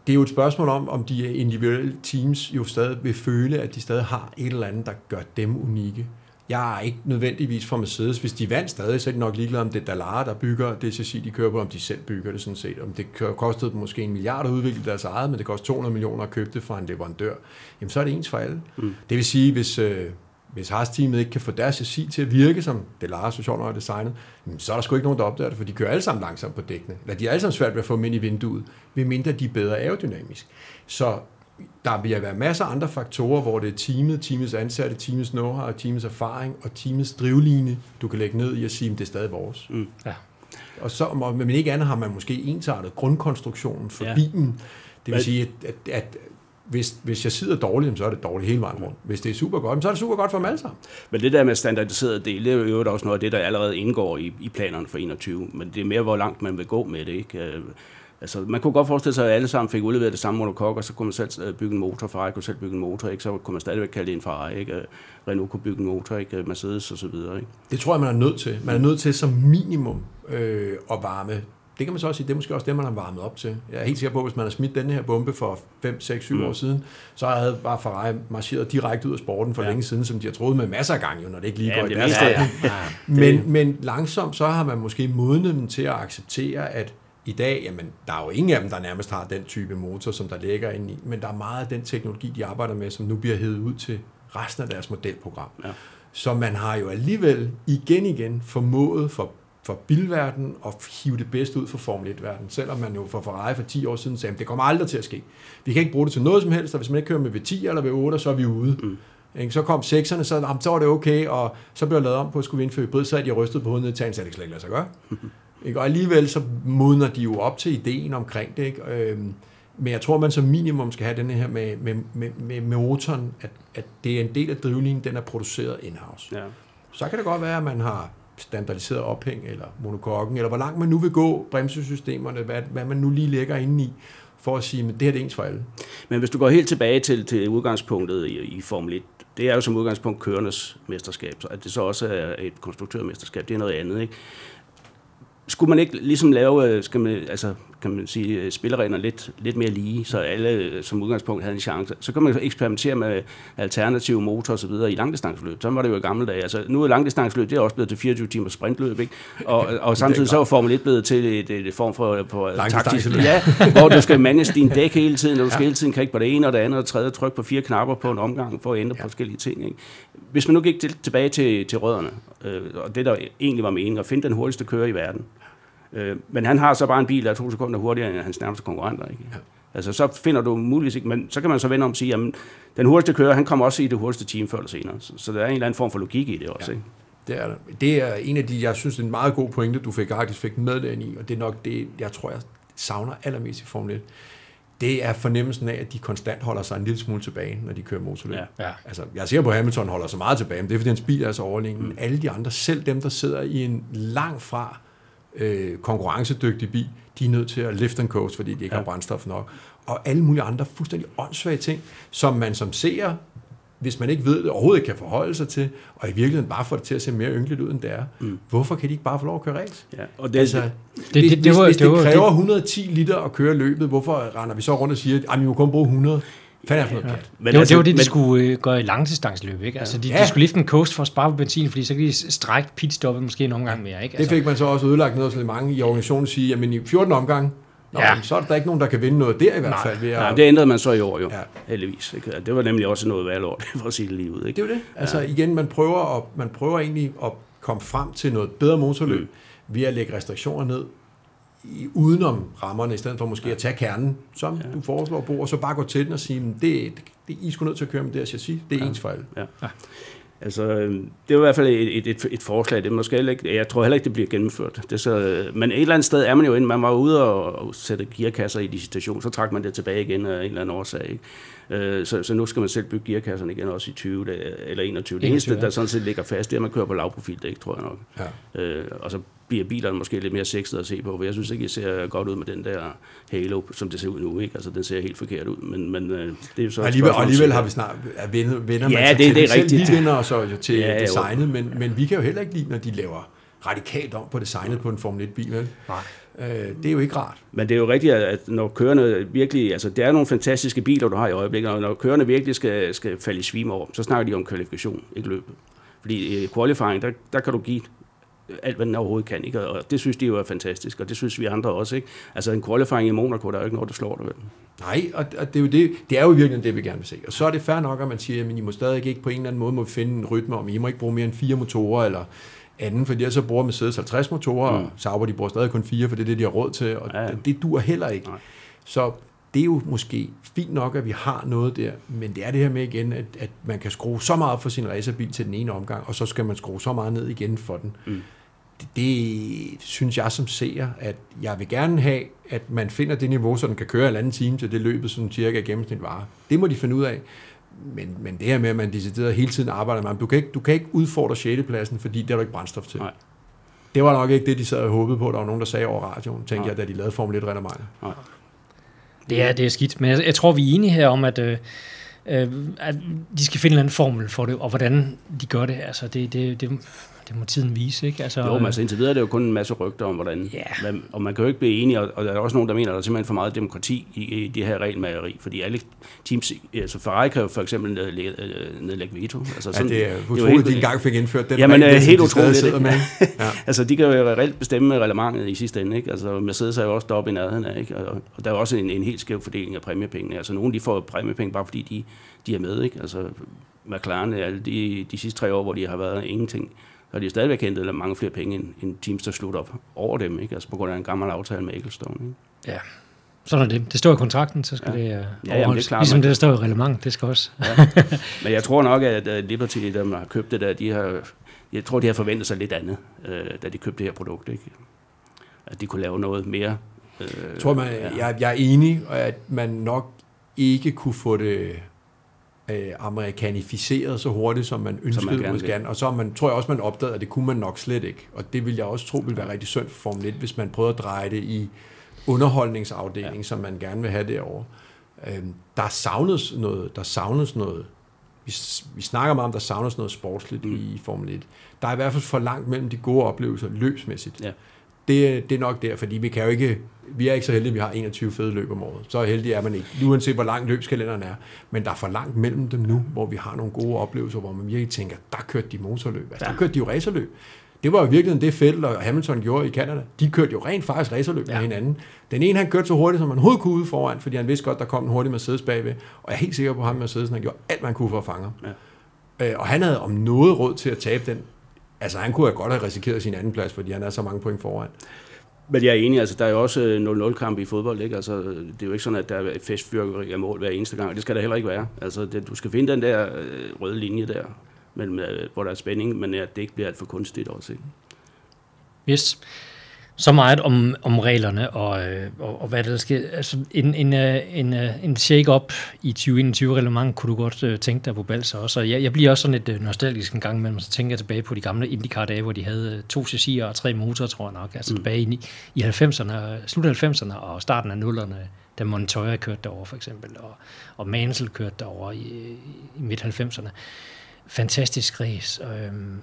Speaker 3: Det er jo et spørgsmål om, om de individuelle teams jo stadig vil føle, at de stadig har et eller andet, der gør dem unikke. Jeg er ikke nødvendigvis fra Mercedes. Hvis de vandt stadig, så er de nok ligeglade om det er Dallara, der bygger det CC, de kører på, om de selv bygger det sådan set. Om det kostede dem måske en milliard at udvikle deres eget, men det koster 200 millioner at købe det fra en leverandør. Jamen, så er det ens for alle. Mm. Det vil sige, hvis, øh, hvis Haas-teamet ikke kan få deres chassis til at virke, som Dallara så sjovt nok har designet, jamen, så er der sgu ikke nogen, der opdager det, for de kører alle sammen langsomt på dækkene. Eller de er alle sammen svært ved at få dem ind i vinduet, medmindre de er bedre aerodynamisk. Så der vil være masser af andre faktorer, hvor det er teamet, teamets ansatte, teamets know-how, teamets erfaring og teamets drivline, du kan lægge ned i at sige, at det er stadig vores.
Speaker 2: Mm.
Speaker 1: Ja.
Speaker 3: Og så, og- men ikke andet har man måske ensartet grundkonstruktionen for
Speaker 2: Ja.
Speaker 3: bilen. Det vil
Speaker 2: Hvad-
Speaker 3: sige, at, at, at hvis, hvis jeg sidder dårligt, så er det dårligt hele vejen rundt. Hvis det er super godt, så er det super godt for dem alle sammen.
Speaker 2: Men det der med standardiseret del, det er jo øvrigt også noget af det, der allerede indgår i, i planerne for 21. Men det er mere, hvor langt man vil gå med det. Ikke? Øh, Altså, man kunne godt forestille sig, at alle sammen fik udleveret det samme monokok, og så kunne man selv øh, bygge en motor. Ferrari kunne selv bygge en motor, ikke? så kunne man stadigvæk kalde det en Ferrari. Ikke? Øh, Renault kunne bygge en motor, ikke? Mercedes og så videre. Ikke?
Speaker 3: Det tror jeg, man er nødt til. Man er nødt til som minimum øh, at varme. Det kan man så også sige, det er måske også det, man har varmet op til. Jeg er helt sikker på, at hvis man har smidt den her bombe for 5, 6, 7
Speaker 2: Mm.
Speaker 3: år siden, så havde bare Ferrari marcheret direkte ud af sporten for
Speaker 2: Ja.
Speaker 3: ja. længe siden, som de har troet med masser af gange, når det ikke lige
Speaker 2: Ja,
Speaker 3: går i deres
Speaker 2: meste, ja.
Speaker 3: retning. Men, men langsomt, så har man måske modnet dem til at acceptere, at i dag, jamen, der er jo ingen af dem, der nærmest har den type motor, som der ligger inde i, men der er meget af den teknologi, de arbejder med, som nu bliver hævet ud til resten af deres modelprogram.
Speaker 2: Ja.
Speaker 3: Så man har jo alligevel igen igen formået for, for bilverden at hive det bedste ud for Formel 1-verden, selvom man jo for Ferrari for 10 år siden sagde, at det kommer aldrig til at ske. Vi kan ikke bruge det til noget som helst, og hvis man ikke kører med V10 eller V8, så er vi ude. Mm. Ikke? Så kom sekserne, så, jamen, så var det okay, og så blev jeg lavet om på at skulle vi indføre hybrid, så de rystet på hovedet ned i tagen, så det slet ikke lade sig gøre. [laughs] Ikke? Og alligevel så modner de jo op til ideen omkring det. Ikke? Øhm, men jeg tror, man som minimum skal have den her med, med, med, med motoren, at, at det er en del af drivlinjen, den er produceret in-house.
Speaker 2: Ja.
Speaker 3: Så kan det godt være, at man har standardiseret ophæng, eller monokokken, eller hvor langt man nu vil gå, bremsesystemerne, hvad, hvad man nu lige lægger inde i, for at sige, at det her det er ens for alle.
Speaker 2: Men hvis du går helt tilbage til, til udgangspunktet i, i Formel 1, det er jo som udgangspunkt kørendes mesterskab, så at det så også er et konstruktørmesterskab, det er noget andet. Ikke? Skulle man ikke ligesom lave, øh, skal man, altså, kan man sige, øh, spillereglerne lidt, lidt mere lige, så alle øh, som udgangspunkt havde en chance. Så kan man eksperimentere med alternative motorer osv. i langdistanceløb. Så var det jo i gamle dage. Altså, nu er langdistanceløb, det er også blevet til 24 timer sprintløb, ikke? Og, [laughs] og samtidig så er Formel 1 blevet til et, et form for, for taktisk, ja, hvor du skal manage din dæk hele tiden, og du skal ja. hele tiden kigge på det ene og det andet og tredje tryk på fire knapper på en omgang for at ændre ja. på forskellige ting. Ikke? Hvis man nu gik til, tilbage til, til rødderne, øh, og det der egentlig var meningen, at finde den hurtigste kører i verden, Øh, men han har så bare en bil, der er to sekunder hurtigere end hans nærmeste konkurrenter. Ikke? Ja. Altså, så finder du muligvis ikke, men så kan man så vende om og sige, at den hurtigste kører, han kommer også i det hurtigste team før eller senere. Så, så der er en eller anden form for logik i det også. Ja. Ikke?
Speaker 3: Det er, det er en af de, jeg synes, det er en meget god pointe, du fik faktisk fik med den i, og det er nok det, jeg tror, jeg savner allermest i Formel 1. Det er fornemmelsen af, at de konstant holder sig en lille smule tilbage, når de kører motorløb. Ja. Ja. Altså, jeg ser på, at Hamilton holder sig meget tilbage, men det er, fordi hans bil er så overlegen. Mm. alle de andre, selv dem, der sidder i en lang fra øh, konkurrencedygtig bil, de er nødt til at lift and coast, fordi de ikke ja. har brændstof nok. Og alle mulige andre fuldstændig åndssvage ting, som man som ser, hvis man ikke ved det, overhovedet ikke kan forholde sig til, og i virkeligheden bare får det til at se mere ynkeligt ud, end det er. Mm. Hvorfor kan de ikke bare få lov at køre race? Ja, og det, altså, det, det, hvis, det, det, var, hvis det, det kræver det, 110 liter at køre løbet, hvorfor render vi så rundt og siger, at vi må kun bruge 100? Fanden er for noget ja. pjat.
Speaker 1: Men det, var, altså, det var det, de men, skulle øh, gøre i langdistanceløb, ikke? Altså, de, ja. de skulle lifte en coast for at spare på benzin, fordi så kan de strække pitstoppet måske en omgang mere, ikke?
Speaker 3: Altså, det fik man så også ødelagt noget, så mange i organisationen siger, jamen i 14 omgang, Nå, ja. så er der ikke nogen, der kan vinde noget der i hvert fald. Ved
Speaker 2: at... Nej, det ændrede man så i år jo, ja. heldigvis. Ikke? Det var nemlig også noget valgår, [laughs] for at sige det lige ud. Ikke?
Speaker 3: Det er jo det. Altså igen, man prøver, at, man prøver egentlig at komme frem til noget bedre motorløb, mm. ved at lægge restriktioner ned, i, udenom rammerne, i stedet for måske at tage kernen, som ja. du foreslår, Bo, og så bare gå til den og sige, det, det, det I skulle nødt til at køre med det her chassis, det er ja. ens fejl. Ja. ja.
Speaker 2: Altså, øhm, det er i hvert fald et, et, et forslag. Det måske heller ikke, jeg tror heller ikke, det bliver gennemført. Det så, men et eller andet sted er man jo inde. Man var ude og, og sætte gearkasser i de situationer, så trak man det tilbage igen af en eller anden årsag. Ikke? Øh, så, så nu skal man selv bygge gearkasserne igen, også i 20 eller 21. Det eneste, der sådan set ligger fast, det er, at man kører på lavprofildæk, tror jeg nok. Ja. Øh, og så bliver bilerne måske lidt mere sexet at se på, for jeg synes ikke, det ser godt ud med den der Halo, som det ser ud nu. Ikke? Altså, den ser helt forkert ud, men, men øh, det er jo så...
Speaker 3: Alligevel, og alligevel har vi snart venner, venner
Speaker 2: ja, man det, det er rigtigt.
Speaker 3: Vi vinder så jo til ja, designet, men, men vi kan jo heller ikke lide, når de laver radikalt om på designet på en Formel 1-bil. Vel? Nej. Øh, det er jo ikke rart.
Speaker 2: Men det er jo rigtigt, at når kørende virkelig, altså det er nogle fantastiske biler, du har i øjeblikket, og når kørende virkelig skal, skal falde i svime over, så snakker de om kvalifikation, ikke løb. Fordi i qualifying, der, der kan du give alt, hvad den overhovedet kan. Ikke? Og det synes de jo er fantastisk, og det synes vi andre også. Ikke? Altså en qualifying i Monaco, der er jo ikke noget, der slår dig.
Speaker 3: Nej, og, og det, er jo det, det er jo virkelig det, vi gerne vil se. Og så er det fair nok, at man siger, at I må stadig ikke på en eller anden måde må finde en rytme om, I må ikke bruge mere end fire motorer, eller anden, fordi så bruger Mercedes 50 motorer, mm. og Sauber de bruger stadig kun fire, for det er det, de har råd til, og ja, ja. det, det dur heller ikke. Nej. Så det er jo måske fint nok, at vi har noget der, men det er det her med igen, at, at man kan skrue så meget for sin racerbil til den ene omgang, og så skal man skrue så meget ned igen for den. Mm. Det, det synes jeg som seer, at jeg vil gerne have, at man finder det niveau, så den kan køre en anden time til det løbet, som cirka gennemsnit varer. Det må de finde ud af men, men det her med, at man decideret hele tiden arbejder med, du kan ikke, du kan ikke udfordre 6. pladsen, fordi det er du ikke brændstof til. Nej. Det var nok ikke det, de sad og håbede på. Der var nogen, der sagde over radioen, tænkte Nej. jeg, da de lavede Formel 1 reglementer. Nej.
Speaker 1: Det er, det er skidt, men jeg, jeg tror, vi er enige her om, at, øh, øh at de skal finde en eller anden formel for det, og hvordan de gør det. Altså, det, det, det, det må tiden vise, ikke? Altså,
Speaker 2: jo, men altså indtil videre er det jo kun en masse rygter om, hvordan... Yeah. Og man kan jo ikke blive enige, og, der er også nogen, der mener, at der er simpelthen for meget demokrati i, i det her regelmageri, fordi alle teams... Altså Ferrari kan jo for eksempel nedlægge, øh, nedlægge veto. Altså,
Speaker 3: sådan, ja, det er utroligt, at de engang fik indført den
Speaker 2: jamen, regel, øh, helt utroligt, det. Med. [laughs] ja. altså, de kan jo reelt bestemme reglementet i sidste ende, ikke? Altså, Mercedes er jo også deroppe i nærheden af, ikke? Og, og der er også en, en helt skæv fordeling af præmiepengene. Altså, nogle de får præmiepenge bare fordi de, de er med, ikke? Altså, McLaren, alle de, de sidste tre år, hvor de har været ingenting, har de stadigvæk hentet mange flere penge, end, end teams, der slutter op over dem, ikke? Altså på grund af en gammel aftale med Ecclestone. Ikke?
Speaker 1: Ja, sådan er det. Det står i kontrakten, så skal ja. det uh, ja, jamen, det er klart, ligesom det, der står i reglement, det skal også. ja. [laughs]
Speaker 2: Men jeg tror nok, at Liberty, der har købt det der, de har, jeg tror, de har forventet sig lidt andet, øh, da de købte det her produkt. Ikke? At de kunne lave noget mere.
Speaker 3: Øh, jeg tror, man, ja. jeg, jeg er enig, at man nok ikke kunne få det øh, amerikanificeret så hurtigt, som man ønskede som man gerne. Og så man, tror jeg også, man opdagede, at det kunne man nok slet ikke. Og det vil jeg også tro vil være rigtig synd for Formel 1, hvis man prøvede at dreje det i underholdningsafdeling, ja. som man gerne vil have derovre. Øhm, der savnes noget, der savnes noget, vi, vi snakker meget om, der savnes noget sportsligt mm. i Formel 1. Der er i hvert fald for langt mellem de gode oplevelser løbsmæssigt. Ja. Det, det er nok der, fordi vi kan jo ikke, vi er ikke så heldige, at vi har 21 fede løb om året. Så heldig er man ikke, uanset hvor lang løbskalenderen er. Men der er for langt mellem dem nu, hvor vi har nogle gode oplevelser, hvor man virkelig tænker, der kørte de motorløb. Altså, ja. der kørte de jo racerløb. Det var jo virkelig det Fettel og Hamilton gjorde i Canada. De kørte jo rent faktisk racerløb ja. med hinanden. Den ene, han kørte så hurtigt, som man overhovedet kunne ude foran, fordi han vidste godt, der kom en hurtig Mercedes bagved. Og jeg er helt sikker på, at ham Mercedes, han gjorde alt, man kunne for at fange ham. Ja. Øh, og han havde om noget råd til at tabe den. Altså, han kunne have godt have risikeret sin anden plads, fordi han er så mange point foran.
Speaker 2: Men jeg er enig, altså der er jo også 0-0-kamp i fodbold, ikke? Altså, det er jo ikke sådan, at der er festfyrkeri af mål hver eneste gang, og det skal der heller ikke være. Altså, det, du skal finde den der øh, røde linje der, mellem, øh, hvor der er spænding, men at det ikke bliver alt for kunstigt også, ikke?
Speaker 1: Yes. Så meget om, om reglerne og, øh, og, og hvad der sker. Altså, en, en, øh, en, øh, en shake-up i 2021-reglement kunne du godt tænke dig på Balsa også. Og jeg, jeg bliver også sådan lidt nostalgisk en gang imellem, så tænker jeg tilbage på de gamle IndyCar-dage, hvor de havde to chassiser og tre motorer, tror jeg nok. Altså mm. tilbage i, i 90'erne, slut 90'erne og starten af 0'erne, da Montoya kørte derover for eksempel, og, og Mansell kørte derover i, i midt-90'erne. Fantastisk race. Øhm,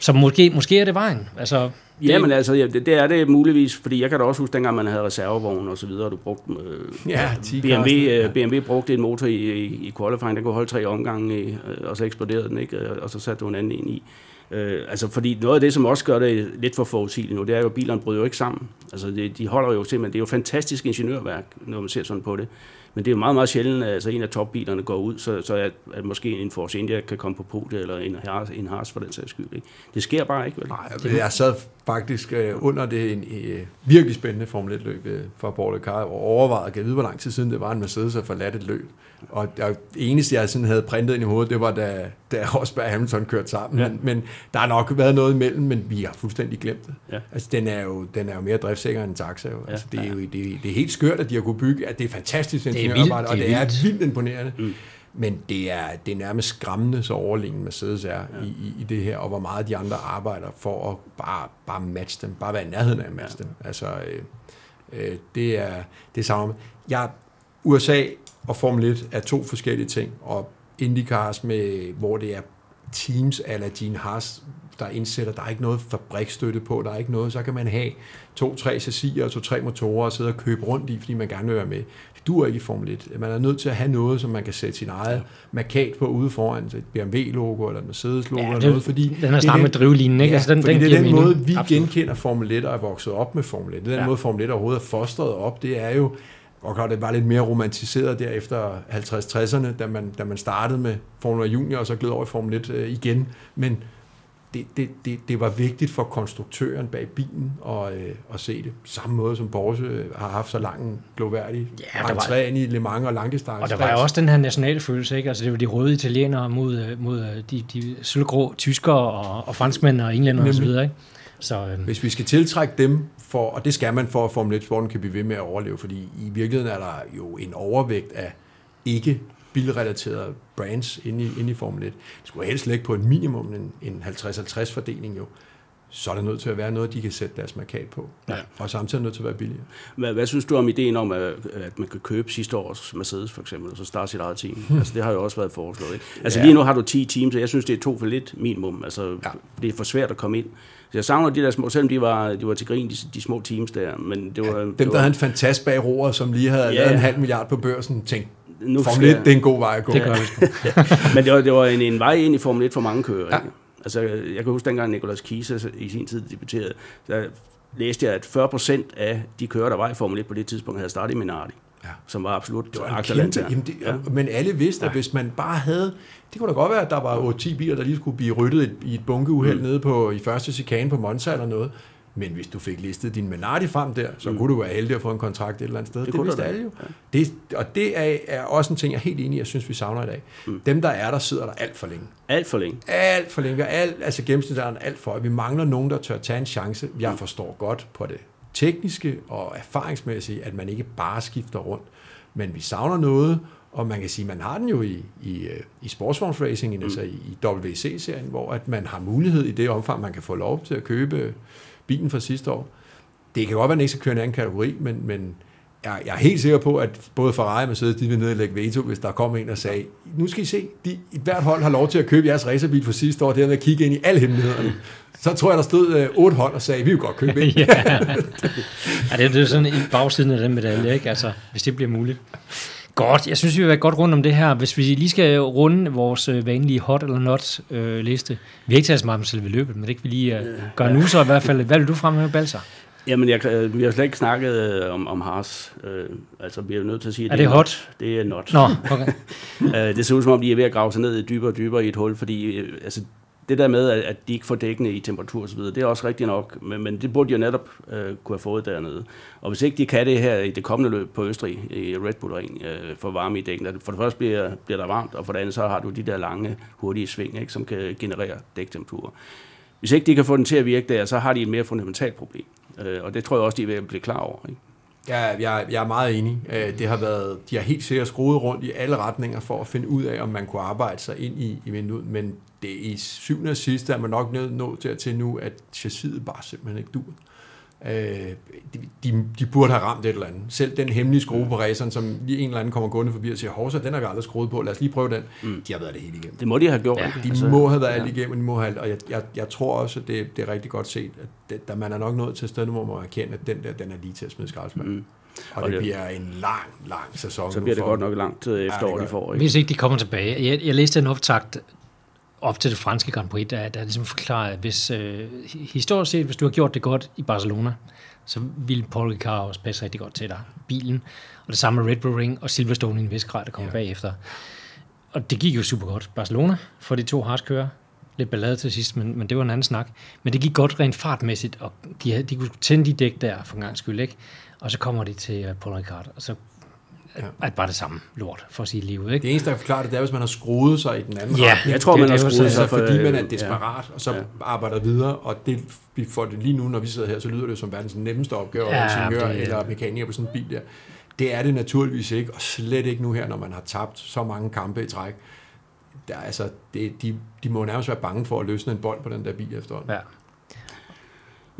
Speaker 1: så måske, måske er det vejen. Altså,
Speaker 2: det... Jamen altså, ja, det, det, er det muligvis, fordi jeg kan da også huske, dengang man havde reservevogn og så videre, og du brugte, øh, ja, BMW, øh, BMW brugte en motor i, i, i qualifying, der kunne holde tre omgange, i, øh, og så eksploderede den, ikke? og så satte du en anden ind i. Øh, altså, fordi noget af det, som også gør det lidt for forudsigeligt nu, det er jo, at bilerne bryder jo ikke sammen. Altså, det, de holder jo simpelthen, det er jo fantastisk ingeniørværk, når man ser sådan på det. Men det er jo meget, meget sjældent, at altså, en af topbilerne går ud, så, så at, at måske en Force India kan komme på podiet, eller en, en Haas for den sags skyld. Ikke? Det sker bare ikke, vel?
Speaker 3: Nej, jeg sad faktisk øh, under det en øh, virkelig spændende Formel 1-løb øh, for Paul Ricard, og overvejede at vide, hvor lang tid siden det var, en Mercedes at forladt et løb. Og det eneste, jeg sådan havde printet ind i hovedet, det var, da, da Rosberg og Hamilton kørte sammen. Ja. Men, men der har nok været noget imellem, men vi har fuldstændig glemt det. Ja. Altså, den er, jo, den er jo mere driftsikker end en taxa. Jo. Altså, det, er jo, det, det er helt skørt, at de har kunne bygge. At det er fantastisk ingeniørarbejde, og det er vildt, vildt imponerende. Mm. Men det er, det er nærmest skræmmende, så overlegen Mercedes er ja. i, i, i det her, og hvor meget de andre arbejder for at bare, bare matche dem, bare være i nærheden af at matche ja. dem. Altså, øh, øh, det er det samme. Jeg, USA og Formel 1 er to forskellige ting, og IndyCars, med, hvor det er teams eller Gene Haas, der indsætter, der er ikke noget fabrikstøtte på, der er ikke noget, så kan man have to-tre chassiser og to-tre motorer og sidde og købe rundt i, fordi man gerne vil være med. Det dur ikke i Formel 1. Man er nødt til at have noget, som man kan sætte sin eget markat på ude foran, et BMW-logo eller et Mercedes-logo ja, eller noget, fordi...
Speaker 1: Den har startet med drivlinjen, ikke? Ja,
Speaker 3: altså, den, fordi den det er den måde, vi Absolut. genkender Formel 1 og er vokset op med Formel 1. Det er den ja. måde, Formel 1 overhovedet er fostret op, det er jo, og klart, det var lidt mere romantiseret der efter 50-60'erne, da man, da man startede med Formel 1 Junior, og så gled over i Formel 1 øh, igen. Men det, det, det, det var vigtigt for konstruktøren bag bilen at, øh, at se det. Samme måde som Porsche har haft så lang gloværdig ja, entré ind i Le Mans og langdistance.
Speaker 1: Og der var jo også den her nationale følelse, ikke? Altså det var de røde italienere mod, øh, mod øh, de, de sølvgrå tyskere og, og franskmænd og englænder videre, ikke?
Speaker 3: Så, øh. Hvis vi skal tiltrække dem, for, og det skal man for, at Formel 1-sporten kan blive ved med at overleve, fordi i virkeligheden er der jo en overvægt af ikke bilrelaterede brands inde i, inde i Formel 1. Det skulle helst ligge på et minimum en, en 50-50 fordeling jo. Så er der nødt til at være noget, de kan sætte deres markat på. Ja. Og samtidig nødt til at være billigere.
Speaker 2: Hvad, hvad synes du om ideen om, at, at man kan købe sidste års Mercedes for eksempel, og så starte sit eget team? Hmm. Altså, det har jo også været foreslået. Ikke? Altså ja. lige nu har du 10 teams, og jeg synes, det er to for lidt minimum. Altså, ja. det er for svært at komme ind. Så jeg savner de der små, selvom de var, de var til grin, de, de små teams der. Men det var, ja, dem,
Speaker 3: det var, der havde en fantast bag roer, som lige havde ja, lavet en halv milliard på børsen, tænkte, nu Formel 1, det er en god vej at gå.
Speaker 1: Det gør vi [laughs]
Speaker 2: Men det var, det var en, en vej ind i Formel 1 for mange kører. Ja. Ikke? Altså, jeg kan huske dengang Nicolas Kise i sin tid debuterede, der læste jeg, at 40 procent af de kører, der var i Formel 1 på det tidspunkt, havde startet i Minardi. Ja. Som var absolut det var kæmpe,
Speaker 3: jamen det, ja. Men alle vidste, at hvis man bare havde... Det kunne da godt være, at der var 8-10 biler, der lige skulle blive ryddet i et bunkeuheld mm. nede på, i første chikane på Monza eller noget. Men hvis du fik listet din Menardi frem der, så mm. kunne du være heldig at få en kontrakt et eller andet sted. Det, det vidste alle jo. Ja. Det, og det er, er også en ting, jeg er helt enig i, jeg synes, vi savner i dag. Mm. Dem, der er der, sidder der alt for længe.
Speaker 2: Alt for længe.
Speaker 3: Alt for længe. Alt, altså gennemsnitsalderen alt for. Vi mangler nogen, der tør tage en chance. Jeg mm. forstår godt på det tekniske og erfaringsmæssige, at man ikke bare skifter rundt. Men vi savner noget, og man kan sige, man har den jo i, i, øh, i sportsvognsracing, mm. altså i, i WC-serien, hvor at man har mulighed i det omfang, man kan få lov til at købe bilen fra sidste år, det kan godt være, at den ikke skal køre en anden kategori, men, men jeg, jeg er helt sikker på, at både Ferrari og Mercedes, de vil ned og lægge veto, hvis der kom en og sagde, nu skal I se, de, hvert hold har lov til at købe jeres racerbil for sidste år, det er at kigge ind i alle hemmelighederne. Så tror jeg, der stod øh, otte hold og sagde, vi vil godt købe en. [laughs]
Speaker 1: ja. [laughs] ja, det, er, det er sådan en bagsiden af den medalje, ikke? Altså, hvis det bliver muligt. Godt, jeg synes, vi har været godt rundt om det her. Hvis vi lige skal runde vores øh, vanlige hot eller not øh, liste. Vi har ikke taget så meget om selve løbet, men det kan vi lige øh, gøre nu så i hvert fald. Hvad vil du fremhæve, Balser?
Speaker 2: Jamen, jeg, øh, vi har slet ikke snakket øh, om, om Haas. Øh, altså, vi er nødt til at sige,
Speaker 1: er det, det er hot?
Speaker 2: Det er not.
Speaker 1: Nå, okay. [laughs]
Speaker 2: øh, det ser ud som om, de er ved at grave sig ned dybere og dybere i et hul, fordi øh, altså, det der med, at de ikke får dækkende i temperatur osv., det er også rigtigt nok, men, men det burde de jo netop øh, kunne have fået dernede. Og hvis ikke de kan det her i det kommende løb på Østrig, i Red Bull Ring, øh, for varme i dækkene, for det første bliver, bliver der varmt, og for det andet så har du de der lange, hurtige sving, ikke, som kan generere dæktemperatur. Hvis ikke de kan få den til at virke der, så har de et mere fundamentalt problem. Øh, og det tror jeg også, de er ved at blive klar over. Ikke?
Speaker 3: Ja, jeg, jeg er meget enig. Øh, det har været, de har helt sikkert skruet rundt i alle retninger for at finde ud af, om man kunne arbejde sig ind i, i vinduet, men det i syvende og sidste er man nok nødt nå til, til nu, at chassiset bare simpelthen ikke dur. Øh, de, de, de burde have ramt et eller andet. Selv den hemmelige skrue på raceren, som lige en eller anden kommer gående forbi og siger, Horsa, den har vi aldrig skruet på, lad os lige prøve den. Mm. De har været det hele igennem.
Speaker 2: Det må de have gjort. Ja,
Speaker 3: de altså, må have været ja. alt igennem, de må have, og jeg, jeg, jeg tror også, at det, det er rigtig godt set, at det, der man er nok nået til et sted, hvor man erkende, at den der, den er lige til at smide skraldespanden. Mm. Og, og det, det bliver en lang, lang sæson.
Speaker 2: Så bliver det godt nok langt efterår, ja, de får.
Speaker 1: Ikke? Hvis ikke de kommer tilbage. Jeg, jeg læste en optakt op til det franske Grand Prix, der, der ligesom forklarer, at hvis, øh, historisk set, hvis du har gjort det godt i Barcelona, så ville Paul Ricard også passe rigtig godt til dig. Bilen, og det samme med Red Bull Ring og Silverstone i en vis grad, der kommer ja. bagefter. Og det gik jo super godt. Barcelona for de to harskører. Lidt ballade til sidst, men, men det var en anden snak. Men det gik godt rent fartmæssigt, og de, havde, de kunne tænde de dæk der for en gang skyld, ikke? Og så kommer de til uh, Paul Ricard, og så ja. er bare det samme lort, for at sige livet. Ikke?
Speaker 3: Det eneste, der kan forklare det, det er, hvis man har skruet sig i den anden
Speaker 1: ja,
Speaker 3: retning.
Speaker 2: Jeg tror, det, man har skruet sig,
Speaker 3: for, fordi man er desperat, ja. og så ja. arbejder videre, og det, vi får det lige nu, når vi sidder her, så lyder det som verdens nemmeste opgave, ja, ingeniør det, eller mekaniker på sådan en bil der. Det er det naturligvis ikke, og slet ikke nu her, når man har tabt så mange kampe i træk. Der, altså, det, de, de må nærmest være bange for at løsne en bold på den der bil efterhånden. Ja.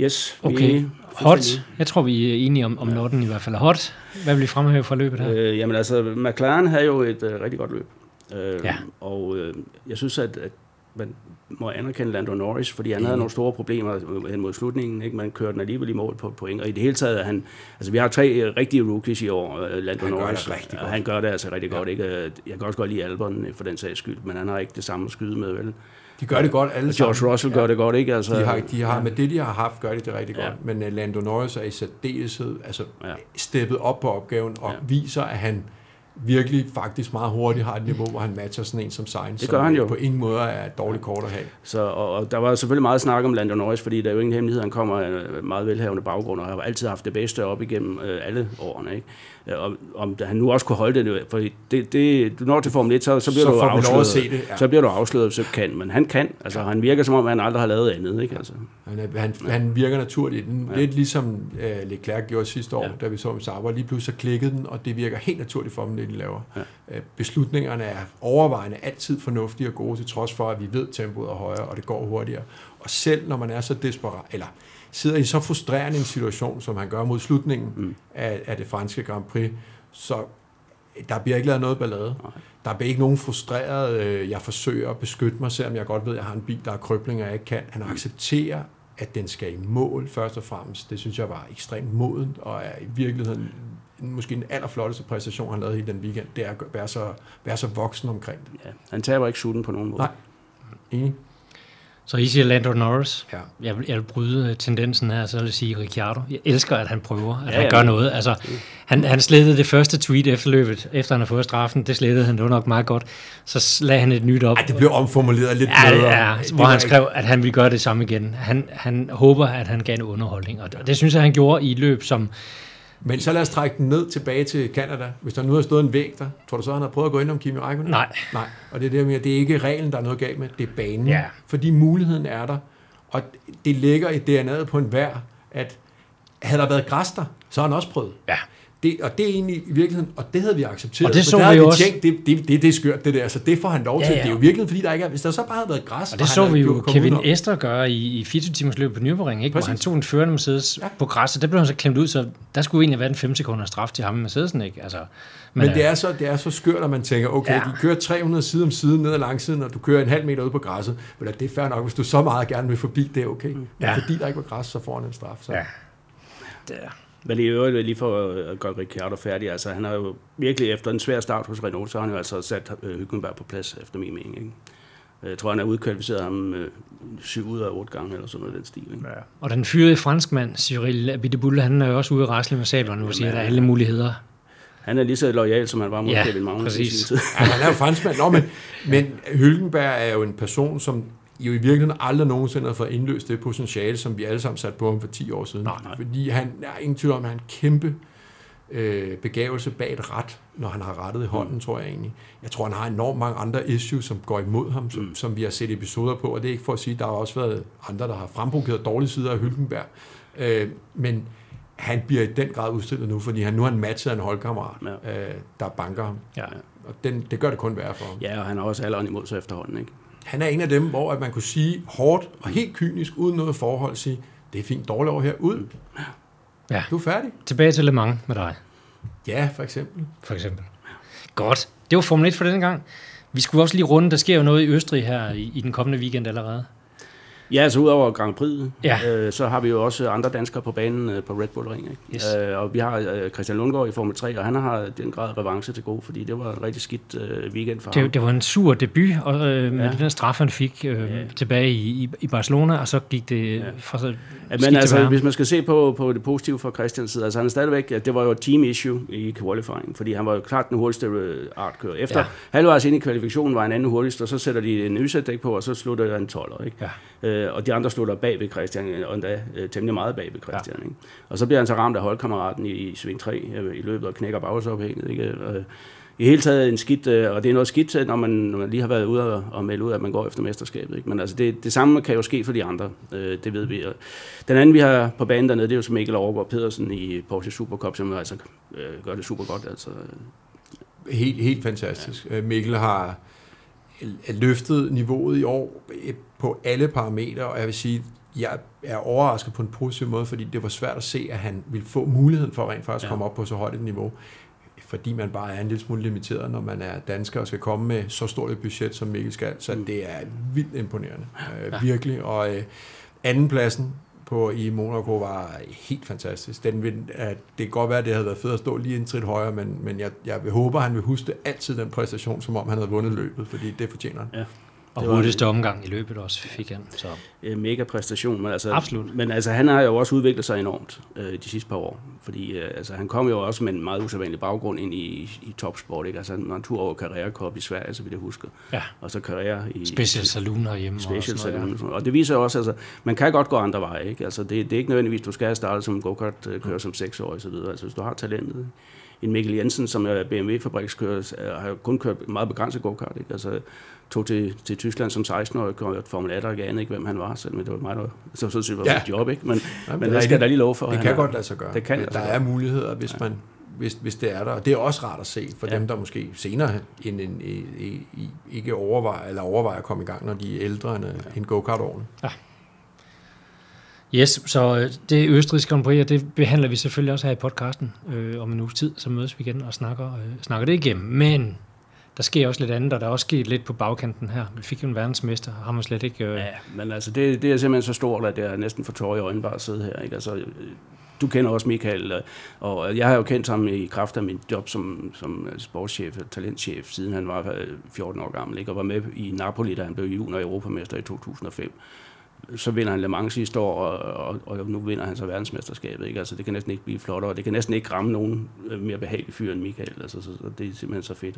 Speaker 2: Yes.
Speaker 1: Okay. Vi hot. Jeg tror, vi er enige om, om ja. Norden i hvert fald hot. Hvad vil I fremhæve fra løbet her?
Speaker 2: Øh, jamen altså, McLaren havde jo et uh, rigtig godt løb. Øh, ja. Og uh, jeg synes, at, at man må anerkende Lando Norris, fordi han havde nogle store problemer hen mod slutningen. Ikke? Man kørte den alligevel i mål på point. Og i det hele taget, han, altså vi har tre rigtige rookies i år, Lando
Speaker 3: han
Speaker 2: Norris.
Speaker 3: Gør det godt.
Speaker 2: Han gør det altså rigtig ja. godt. Ikke? Jeg kan også godt lide Albon for den sags skyld, men han har ikke det samme at skyde med, vel?
Speaker 3: De gør det godt alle
Speaker 2: George sammen. Russell gør ja. det godt, ikke?
Speaker 3: Altså, de har, de har ja. med det, de har haft, gør de det rigtig godt. Men uh, Lando Norris er i særdeleshed altså, ja. steppet op på opgaven og ja. viser, at han virkelig faktisk meget hurtigt har et niveau, hvor han matcher sådan en som Sainz,
Speaker 2: det gør han jo.
Speaker 3: på ingen måde er et dårligt kort at have.
Speaker 2: Så, og, og der var selvfølgelig meget snak om Lando Norris, fordi der er jo ingen hemmelighed, han kommer af en meget velhavende baggrund, og har altid haft det bedste op igennem øh, alle årene. Ikke? Om, om han nu også kunne holde det, for det, det, du når til Formel 1, så, så bliver så du afsløret. Se det, ja. Så bliver du afsløret, så kan, men han kan. Altså, han virker som om, han aldrig har lavet andet. Ikke? Altså.
Speaker 3: Han, han, ja. han virker naturligt. Ja. Lidt ligesom uh, Leclerc gjorde sidste år, ja. da vi så med Sauber. Lige pludselig så klikkede den, og det virker helt naturligt for dem, det de laver. Ja. Uh, beslutningerne er overvejende altid fornuftige og gode, til trods for, at vi ved, at tempoet er højere, og det går hurtigere. Og selv når man er så desperat, eller sidder i så frustrerende en situation, som han gør mod slutningen mm. af, af det franske Grand Prix, så der bliver ikke lavet noget ballade. Nej. Der bliver ikke nogen frustreret, øh, jeg forsøger at beskytte mig, selvom jeg godt ved, at jeg har en bil, der er krøbling, og jeg ikke kan. Han mm. accepterer, at den skal i mål først og fremmest. Det synes jeg var ekstremt modent, og er i virkeligheden måske den allerflotteste præstation, han lavede i den weekend, det er at være så, være så voksen omkring det.
Speaker 2: Ja, han taber ikke shooten på nogen måde.
Speaker 3: Nej, enig.
Speaker 1: Så I siger Lando Norris. Ja. Jeg, vil, jeg vil bryde øh, tendensen her, så vil jeg sige Ricciardo. Jeg elsker, at han prøver, at ja, han ja, gør noget. Altså, han, han slettede det første tweet efter løbet, efter han har fået straffen. Det slettede han det nok meget godt. Så lagde han et nyt op.
Speaker 3: Ej, det blev omformuleret lidt
Speaker 1: ja, bedre. Ja, hvor han skrev, at han ville gøre det samme igen. Han, han håber, at han gav en underholdning. Og det, det synes jeg, han gjorde i løb, som
Speaker 3: men så lad os trække den ned tilbage til Canada. Hvis der nu har stået en væg der, tror du så, han har prøvet at gå ind om Kimi Räikkönen?
Speaker 1: Nej.
Speaker 3: Nej, og det er, det, det er ikke reglen, der er noget galt med, det er banen. Ja. Fordi muligheden er der, og det ligger i DNA'et på en vær, at havde der været græs der, så har han også prøvet.
Speaker 1: Ja.
Speaker 3: Det, og det er egentlig i virkeligheden, og det havde vi accepteret.
Speaker 1: Og det så
Speaker 3: der
Speaker 1: vi også.
Speaker 3: Tænkt, det, det, det, det er skørt, det der, så det får han lov til.
Speaker 1: Ja.
Speaker 3: Det er jo virkelig, fordi der ikke er, hvis der så bare havde været græs,
Speaker 1: Og det så vi jo Kevin. Ester gøre i, i 24 timers løb på Nürburgring, ikke? hvor
Speaker 3: Præcis.
Speaker 1: han tog en førende Mercedes
Speaker 3: Ja.
Speaker 1: på græs, og der blev han så klemt ud, så der skulle egentlig være en 5 sekunder straf til ham med Mercedesen, ikke? Altså,
Speaker 3: Men det
Speaker 1: øh,
Speaker 3: er, så, det er så skørt, at man tænker, okay, ja.
Speaker 1: Ja.
Speaker 3: de kører 300 side om side ned ad langsiden, og du kører en halv meter ud på græsset. Men det er fair nok, hvis du så meget gerne vil forbi, det er okay. Men
Speaker 1: Ja.
Speaker 3: fordi der ikke var græs, så får han en straf. Så.
Speaker 1: Ja. det er.
Speaker 2: Men i øvrigt, lige for at gøre Ricciardo færdig, altså han har jo virkelig efter en svær start hos Renault, så har han jo altså sat øh, Hülkenberg på plads, efter min mening. Ikke? Jeg tror, han har udkvalificeret ham øh, syv ud af otte gange, eller sådan noget i den stil. Ikke?
Speaker 1: Ja. Og den fyrede franskmand, Cyril Abiteboul, han er jo også ude at rasle med sablerne nu og siger, at der er alle muligheder.
Speaker 2: Han er lige så lojal, som han var mod
Speaker 1: Ja,
Speaker 2: Kevin Magnussen i sin tid.
Speaker 3: Ja, han er jo franskmand. Nå, men, men Hülkenberg er jo en person, som jo i virkeligheden aldrig nogensinde har fået indløst det potentiale, som vi alle sammen satte på ham for 10 år siden.
Speaker 1: Nej, nej.
Speaker 3: Fordi han der er ingen tvivl om, at han er en kæmpe øh, begævelse bag et ret, når han har rettet i hånden, mm. tror jeg egentlig. Jeg tror, han har enormt mange andre issues, som går imod ham, som, mm. som vi har set episoder på, og det er ikke for at sige, at der har også været andre, der har fremprovokeret dårlige sider af Hülkenberg. Øh, men han bliver i den grad udstillet nu, fordi han nu har han matchet en holdkammerat, ja. øh, der banker ham.
Speaker 1: Ja.
Speaker 3: Og den, det gør det kun værre for ham.
Speaker 2: Ja, og han har også alderen imod sig efterhånden. Ikke?
Speaker 3: Han er en af dem, hvor at man kunne sige hårdt og helt kynisk, uden noget forhold, sige, det er fint dårligt over her, ud.
Speaker 1: Ja.
Speaker 3: Du er færdig.
Speaker 1: Tilbage til Le Mans med dig,
Speaker 3: Ja, for eksempel.
Speaker 1: for eksempel. Godt. Det var Formel 1 for denne gang. Vi skulle også lige runde, der sker jo noget i Østrig her i, i den kommende weekend allerede.
Speaker 2: Ja, altså udover Grand Prix,
Speaker 1: Ja.
Speaker 2: øh, så har vi jo også andre danskere på banen øh, på Red Bull Ring. Ikke?
Speaker 1: Yes.
Speaker 2: Øh, og vi har øh, Christian Lundgaard i Formel 3, og han har den grad revanche til gode, fordi det var en rigtig skidt øh, weekend for ham.
Speaker 1: Det, det var en sur debut og, øh, med
Speaker 2: Ja.
Speaker 1: den straf, han fik øh,
Speaker 2: Ja.
Speaker 1: tilbage i, i, i Barcelona, og så gik det
Speaker 2: Ja.
Speaker 1: fra så
Speaker 2: Ja, men altså, hvis man skal se på, på det positive fra Christians side, altså han er stadigvæk, at det var jo et team issue i qualifying, fordi han var jo klart den hurtigste øh, artkører. Efter ja.
Speaker 1: Ja.
Speaker 2: halvvejs ind i kvalifikationen var han anden hurtigst, og så sætter de en ysætdæk på, og så slutter han 12'er, ikke?
Speaker 1: Ja.
Speaker 2: Øh, og de andre slutter bag ved Christian, og endda øh, temmelig meget bag ved Christian, ja. ikke? Og så bliver han så ramt af holdkammeraten i, i sving 3 øh, i løbet og knækker bagsophænget, ikke? Øh, i hele taget en skidt, øh, og det er noget skidt, til, når man, når man lige har været ude og, og melde ud, at man går efter mesterskabet. Ikke? Men altså det, det samme kan jo ske for de andre, øh, det ved vi. Den anden, vi har på banen dernede, det er jo Mikkel Overgaard Pedersen i Porsche Supercup, som altså øh, gør det super godt. Altså,
Speaker 3: Helt, helt fantastisk. Ja. Mikkel har løftet niveauet i år øh, på alle parametre, og jeg vil sige, jeg er overrasket på en positiv måde, fordi det var svært at se, at han ville få muligheden for rent faktisk at
Speaker 2: Ja.
Speaker 3: komme op på så højt et niveau, fordi man bare er en lille smule limiteret, når man er dansker og skal komme med så stort et budget, som Mikkel skal. Så
Speaker 2: Mm.
Speaker 3: det er vildt imponerende, øh,
Speaker 1: Ja.
Speaker 3: virkelig. Og øh, andenpladsen på, i Monaco var helt fantastisk. Den vil, at det kan godt være, at det havde været fedt at stå lige en trit højere, men, men jeg, jeg vil håbe, at han vil huske altid den præstation, som om han havde vundet løbet, fordi det fortjener han.
Speaker 1: Og
Speaker 2: det var-
Speaker 1: hurtigste omgang i løbet også fik han. Så.
Speaker 2: øh, mega præstation. Men altså,
Speaker 1: Absolut.
Speaker 2: Men altså, han har jo også udviklet sig enormt øh, de sidste par år. Fordi øh, altså, han kom jo også med en meget usædvanlig baggrund ind i, i topsport. Ikke? Altså, han var en tur over Carrera Cup i Sverige, så vidt jeg husker.
Speaker 1: Ja.
Speaker 2: Og så Carrera i...
Speaker 1: Special Saloon herhjemme.
Speaker 2: Special
Speaker 1: og
Speaker 2: Saloon. Og det viser også, altså, man kan godt gå andre veje. Ikke? Altså, det, det er ikke nødvendigvis, du skal have startet som go-kart-kører som seksårig og så videre. Altså, hvis du har talentet. En Mikkel Jensen, som er BMW-fabrikskører, er- har kun kørt meget begrænset go-kart. Ikke? Altså, tog til, til Tyskland som 16-årig, og kørte Formel 1 og ikke anede ikke, hvem han var, selvom det var mig, der så sådan set var
Speaker 3: Ja.
Speaker 2: ja. mit job, ikke? Men,
Speaker 3: Ja,
Speaker 2: men
Speaker 3: det
Speaker 2: skal da lige love for.
Speaker 3: Det kan
Speaker 2: er-
Speaker 3: godt lade sig gøre.
Speaker 2: Det kan
Speaker 3: der er
Speaker 2: gøre.
Speaker 3: muligheder, hvis, man, hvis, hvis det er der. Og det er også rart at se for
Speaker 2: Ja.
Speaker 3: dem, der måske senere end, en, i, i, ikke overvejer, eller overvejer at komme i gang, når de er ældre end, ja. end go-kart-årene.
Speaker 1: Yes, så øh, det østrigske Grand Prix, og det behandler vi selvfølgelig også her i podcasten øh, om en uges tid, så mødes vi igen og snakker, øh, snakker det igennem. Men der sker også lidt andet, og der er også sket lidt på bagkanten her. Vi fik jo en verdensmester, har man slet ikke... Øh,
Speaker 2: Ja, men altså, det, det er simpelthen så stort, at det er næsten for tårer i øjnene bare at sidde her. Ikke? Altså, øh, du kender også Michael, og jeg har jo kendt ham i kraft af mit job som, som øh, sportschef, talentchef, siden han var 14 år gammel, ikke? og var med i Napoli, da han blev junior europamester i 2005. Så vinder han Le Mans sidste år, og, og, og nu vinder han så verdensmesterskabet. Ikke? Altså, det kan næsten ikke blive flottere, og det kan næsten ikke ramme nogen øh, mere behagelig fyr end Michael. Altså, så, så det er simpelthen så fedt.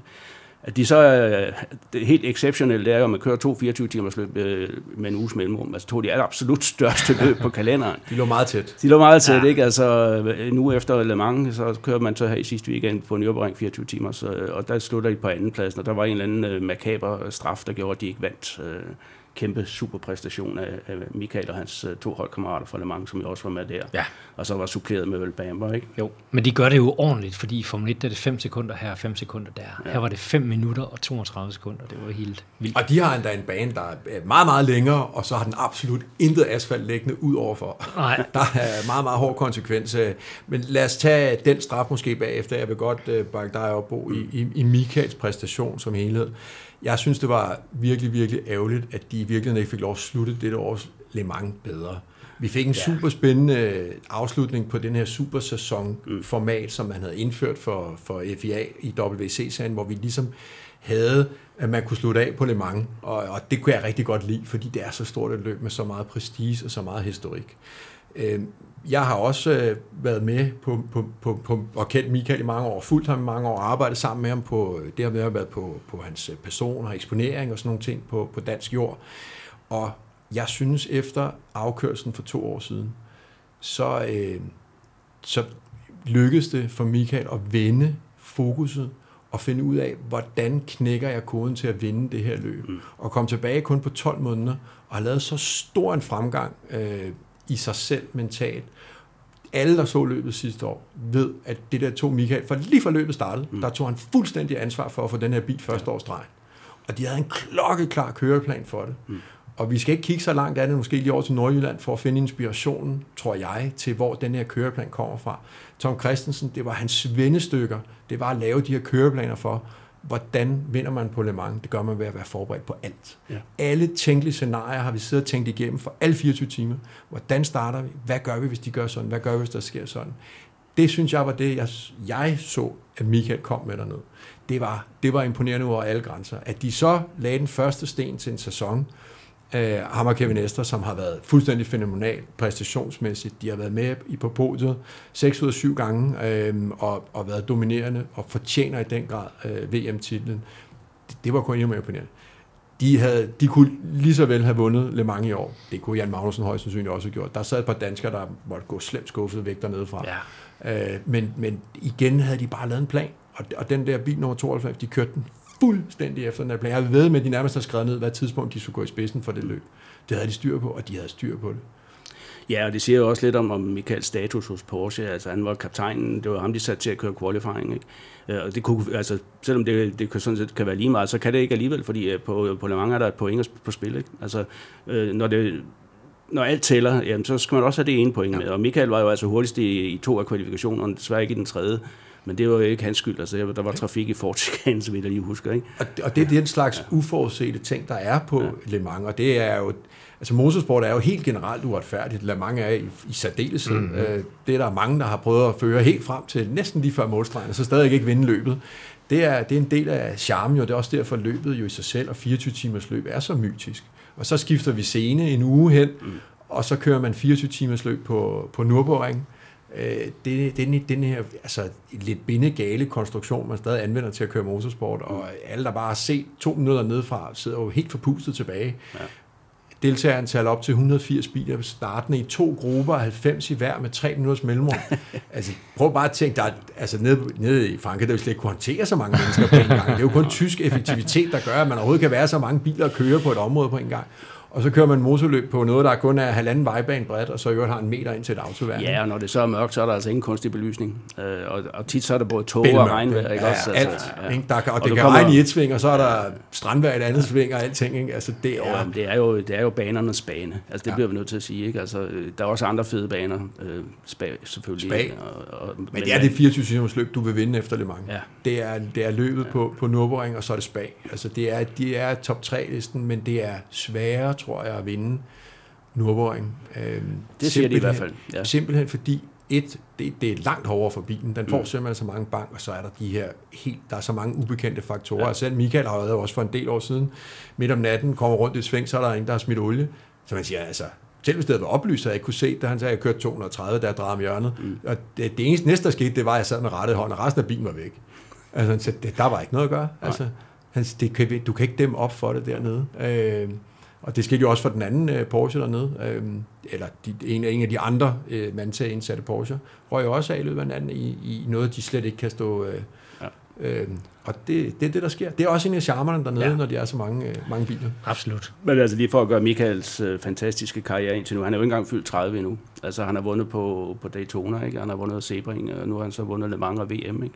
Speaker 2: At de så er det helt exceptionelle, det er jo, at man kører to 24 timers løb øh, med en uges mellemrum. Altså to af de absolut største løb på kalenderen.
Speaker 3: De lå meget tæt.
Speaker 2: De lå meget tæt,
Speaker 1: Ja.
Speaker 2: ikke? Altså en uge efter Le Mans, så kører man så her i sidste weekend på Nürburgring 24 timer, så, og der slutter de på anden pladsen, og der var en eller anden øh, makaber straf, der gjorde, at de ikke vandt. Øh, kæmpe superpræstation af, af Michael og hans uh, to holdkammerater fra Le Mans, som jo også var med der.
Speaker 1: Ja.
Speaker 2: Og så var suppleret med Earl Bamber, ikke?
Speaker 1: Jo, men de gør det jo ordentligt, fordi i Formel 1 der er det 5 sekunder her og 5 sekunder der. Ja. Her var det 5 minutter og 32 sekunder. Det var helt vildt.
Speaker 3: Og de har endda en bane, der er meget, meget længere, og så har den absolut intet asfalt liggende ud overfor.
Speaker 1: Nej. [laughs]
Speaker 3: Der er meget, meget hård konsekvens. Men lad os tage den straf måske bagefter. Jeg vil godt uh, bakke dig op, Bo, i, i, i Michaels præstation som helhed. Jeg synes, det var virkelig, virkelig ærgerligt, at de i virkeligheden ikke fik lov at slutte dette års Le Mans bedre. Vi fik en ja. super spændende afslutning på den her supersæson-format, som man havde indført for, for FIA i WC-serien, hvor vi ligesom havde, at man kunne slutte af på Le Mans, og, og det kunne jeg rigtig godt lide, fordi det er så stort et løb med så meget prestige og så meget historik. Øh, jeg har også øh, været med på, på, på, på, og kendt Michael i mange år, fulgt ham i mange år, arbejdet sammen med ham på, det har været på, på hans person og eksponering og sådan nogle ting på, på dansk jord. Og jeg synes, efter afkørselen for to år siden, så, øh, så lykkedes det for Michael at vende fokuset og finde ud af, hvordan knækker jeg koden til at vinde det her løb. Mm. Og komme tilbage kun på 12 måneder, og har lavet så stor en fremgang øh, i sig selv mentalt. Alle, der så løbet sidste år, ved, at det der tog Michael, for lige for løbet startede, mm. der tog han fuldstændig ansvar for at få den her bil første års streg. Og de havde en klokkeklar køreplan for det. Mm. Og vi skal ikke kigge så langt andet, måske lige over til Nordjylland, for at finde inspirationen, tror jeg, til hvor den her køreplan kommer fra. Tom Christensen, det var hans vennestykker, det var at lave de her køreplaner for, hvordan vinder man på Le Mans? Det gør man ved at være forberedt på alt. Ja. Alle tænkelige scenarier har vi siddet og tænkt igennem for alle 24 timer. Hvordan starter vi? Hvad gør vi, hvis de gør sådan? Hvad gør vi, hvis der sker sådan? Det synes jeg var det, jeg, jeg så, at Michael kom med derned. Det var, det var imponerende over alle grænser. At de så lagde den første sten til en sæson, øh, ham og Kevin Esther, som har været fuldstændig fænomenal præstationsmæssigt. De har været med i på podiet 6 ud af 7 gange øh, og, og været dominerende og fortjener i den grad øh, VM-titlen. Det, det var kun endnu mere imponerende. De, havde, de kunne lige så vel have vundet Le Mans i år. Det kunne Jan Magnussen højst sandsynligt også have gjort. Der sad et par danskere, der måtte gå slemt skuffet væk dernede fra. Ja. Øh, men, men igen havde de bare lavet en plan. Og, og den der bil nummer 92, de kørte den fuldstændig efter den her plan. Jeg ved med, at de nærmest har skrevet ned, hvad tidspunkt de skulle gå i spidsen for det løb. Det havde de styr på, og de havde styr på det.
Speaker 2: Ja, og det siger jo også lidt om, om Michaels status hos Porsche. Altså, han var kaptajnen, det var ham, de satte til at køre qualifying. Ikke? Øh, og det kunne, altså, selvom det, det kan, sådan set kan være lige meget, så kan det ikke alligevel, fordi øh, på, på Le Mans er der et point på spil. Ikke? Altså, øh, når det, når alt tæller, jamen, så skal man også have det ene point med. Og Michael var jo altså hurtigst i, i to af kvalifikationerne, desværre ikke i den tredje. Men det var jo ikke hans skyld. Altså, der var trafik i Fortikanen, [laughs] som da lige husker. Ikke?
Speaker 3: Og, det, og det er den slags ja. uforudsete ting, der er på ja. Le Mans, og det er jo... Altså motorsport er jo helt generelt uretfærdigt. Le Mans er i, i særdeleshed. Mm-hmm. Øh, det er der mange, der har prøvet at føre helt frem til næsten lige før målstregen, og så stadig ikke vinde løbet. Det er, det er en del af charmen jo. Det er også derfor, løbet jo i sig selv og 24 timers løb er så mytisk. Og så skifter vi scene en uge hen, mm. og så kører man 24 timers løb på, på Nürburgring. Øh, det, den, den her altså, lidt bindegale konstruktion, man stadig anvender til at køre motorsport, og alle, der bare har set to minutter nedefra, sidder jo helt forpustet tilbage. Ja. Deltagerantal op til 180 biler startende i to grupper, 90 i hver med tre minutters mellemrum. [laughs] altså, prøv bare at tænke, der er, altså nede, nede i Frankrig, der vil slet ikke kunne håndtere så mange mennesker på en gang. Det er jo kun tysk effektivitet, der gør, at man overhovedet kan være så mange biler at køre på et område på en gang og så kører man motorløb på noget, der kun er halvanden vejbane bredt, og så i øvrigt har en meter ind til et autoværn.
Speaker 2: Ja, og når det så er mørkt, så er der altså ingen kunstig belysning. Øh, og, og tit så er der både tog og regnvejr. Ikke?
Speaker 3: Ja, også, alt. Altså, ja. Ikke? Der og, og det kan kommer, regne i et sving, og så er der strandvejr i et andet sving og alting. Ikke? Altså, det, er,
Speaker 2: ja, det, er jo, det er jo banernes bane. Altså, det ja. bliver vi nødt til at sige. Ikke? Altså, der er også andre fede baner. Øh, spa, selvfølgelig.
Speaker 3: Spa. Og, og, men, men det er det 24 timers løb, du vil vinde efter Le Mans. Ja. Det, er, det er løbet ja. på, på Nürburgring, og så er det Spa. Altså, det er, de er top 3-listen, men det er sværere, tror jeg, at vinde Nürburgring.
Speaker 2: Øh, det siger de i hvert fald.
Speaker 3: Ja. Simpelthen fordi, et, det, det er langt hårdere for bilen. Den får mm. simpelthen så mange bank, og så er der de her helt, der er så mange ubekendte faktorer. Ja. Selv Michael har været også for en del år siden, midt om natten, kommer rundt i sving, så er der en, der har smidt olie. Så man siger, altså, selv hvis det havde været oplyst, havde jeg ikke kunne se det. Han sagde, at jeg kørte 230, der drejede om hjørnet. Mm. Og det, det eneste næste, der skete, det var, at jeg sad med rettet hånd, og resten af bilen var væk. Altså, han sagde, der var ikke noget at gøre. Altså, han, det du kan ikke dæmme op for det dernede. Øh, og det skete jo også for den anden øh, Porsche dernede, øh, eller de, en, en af de andre øh, mandtag indsatte Porsche, røg jo også af i løbet af natten i, i noget, de slet ikke kan stå, øh, Øh, og det, det er det, der sker. Det er også en af charmerne dernede, ja. når de er så mange, øh, mange biler.
Speaker 1: Absolut.
Speaker 2: Men altså lige for at gøre Michaels øh, fantastiske karriere indtil nu, han er jo ikke engang fyldt 30 endnu. Altså han har vundet på, på Daytona, ikke? han har vundet Sebring, og nu har han så vundet Le Mans og VM. Ikke?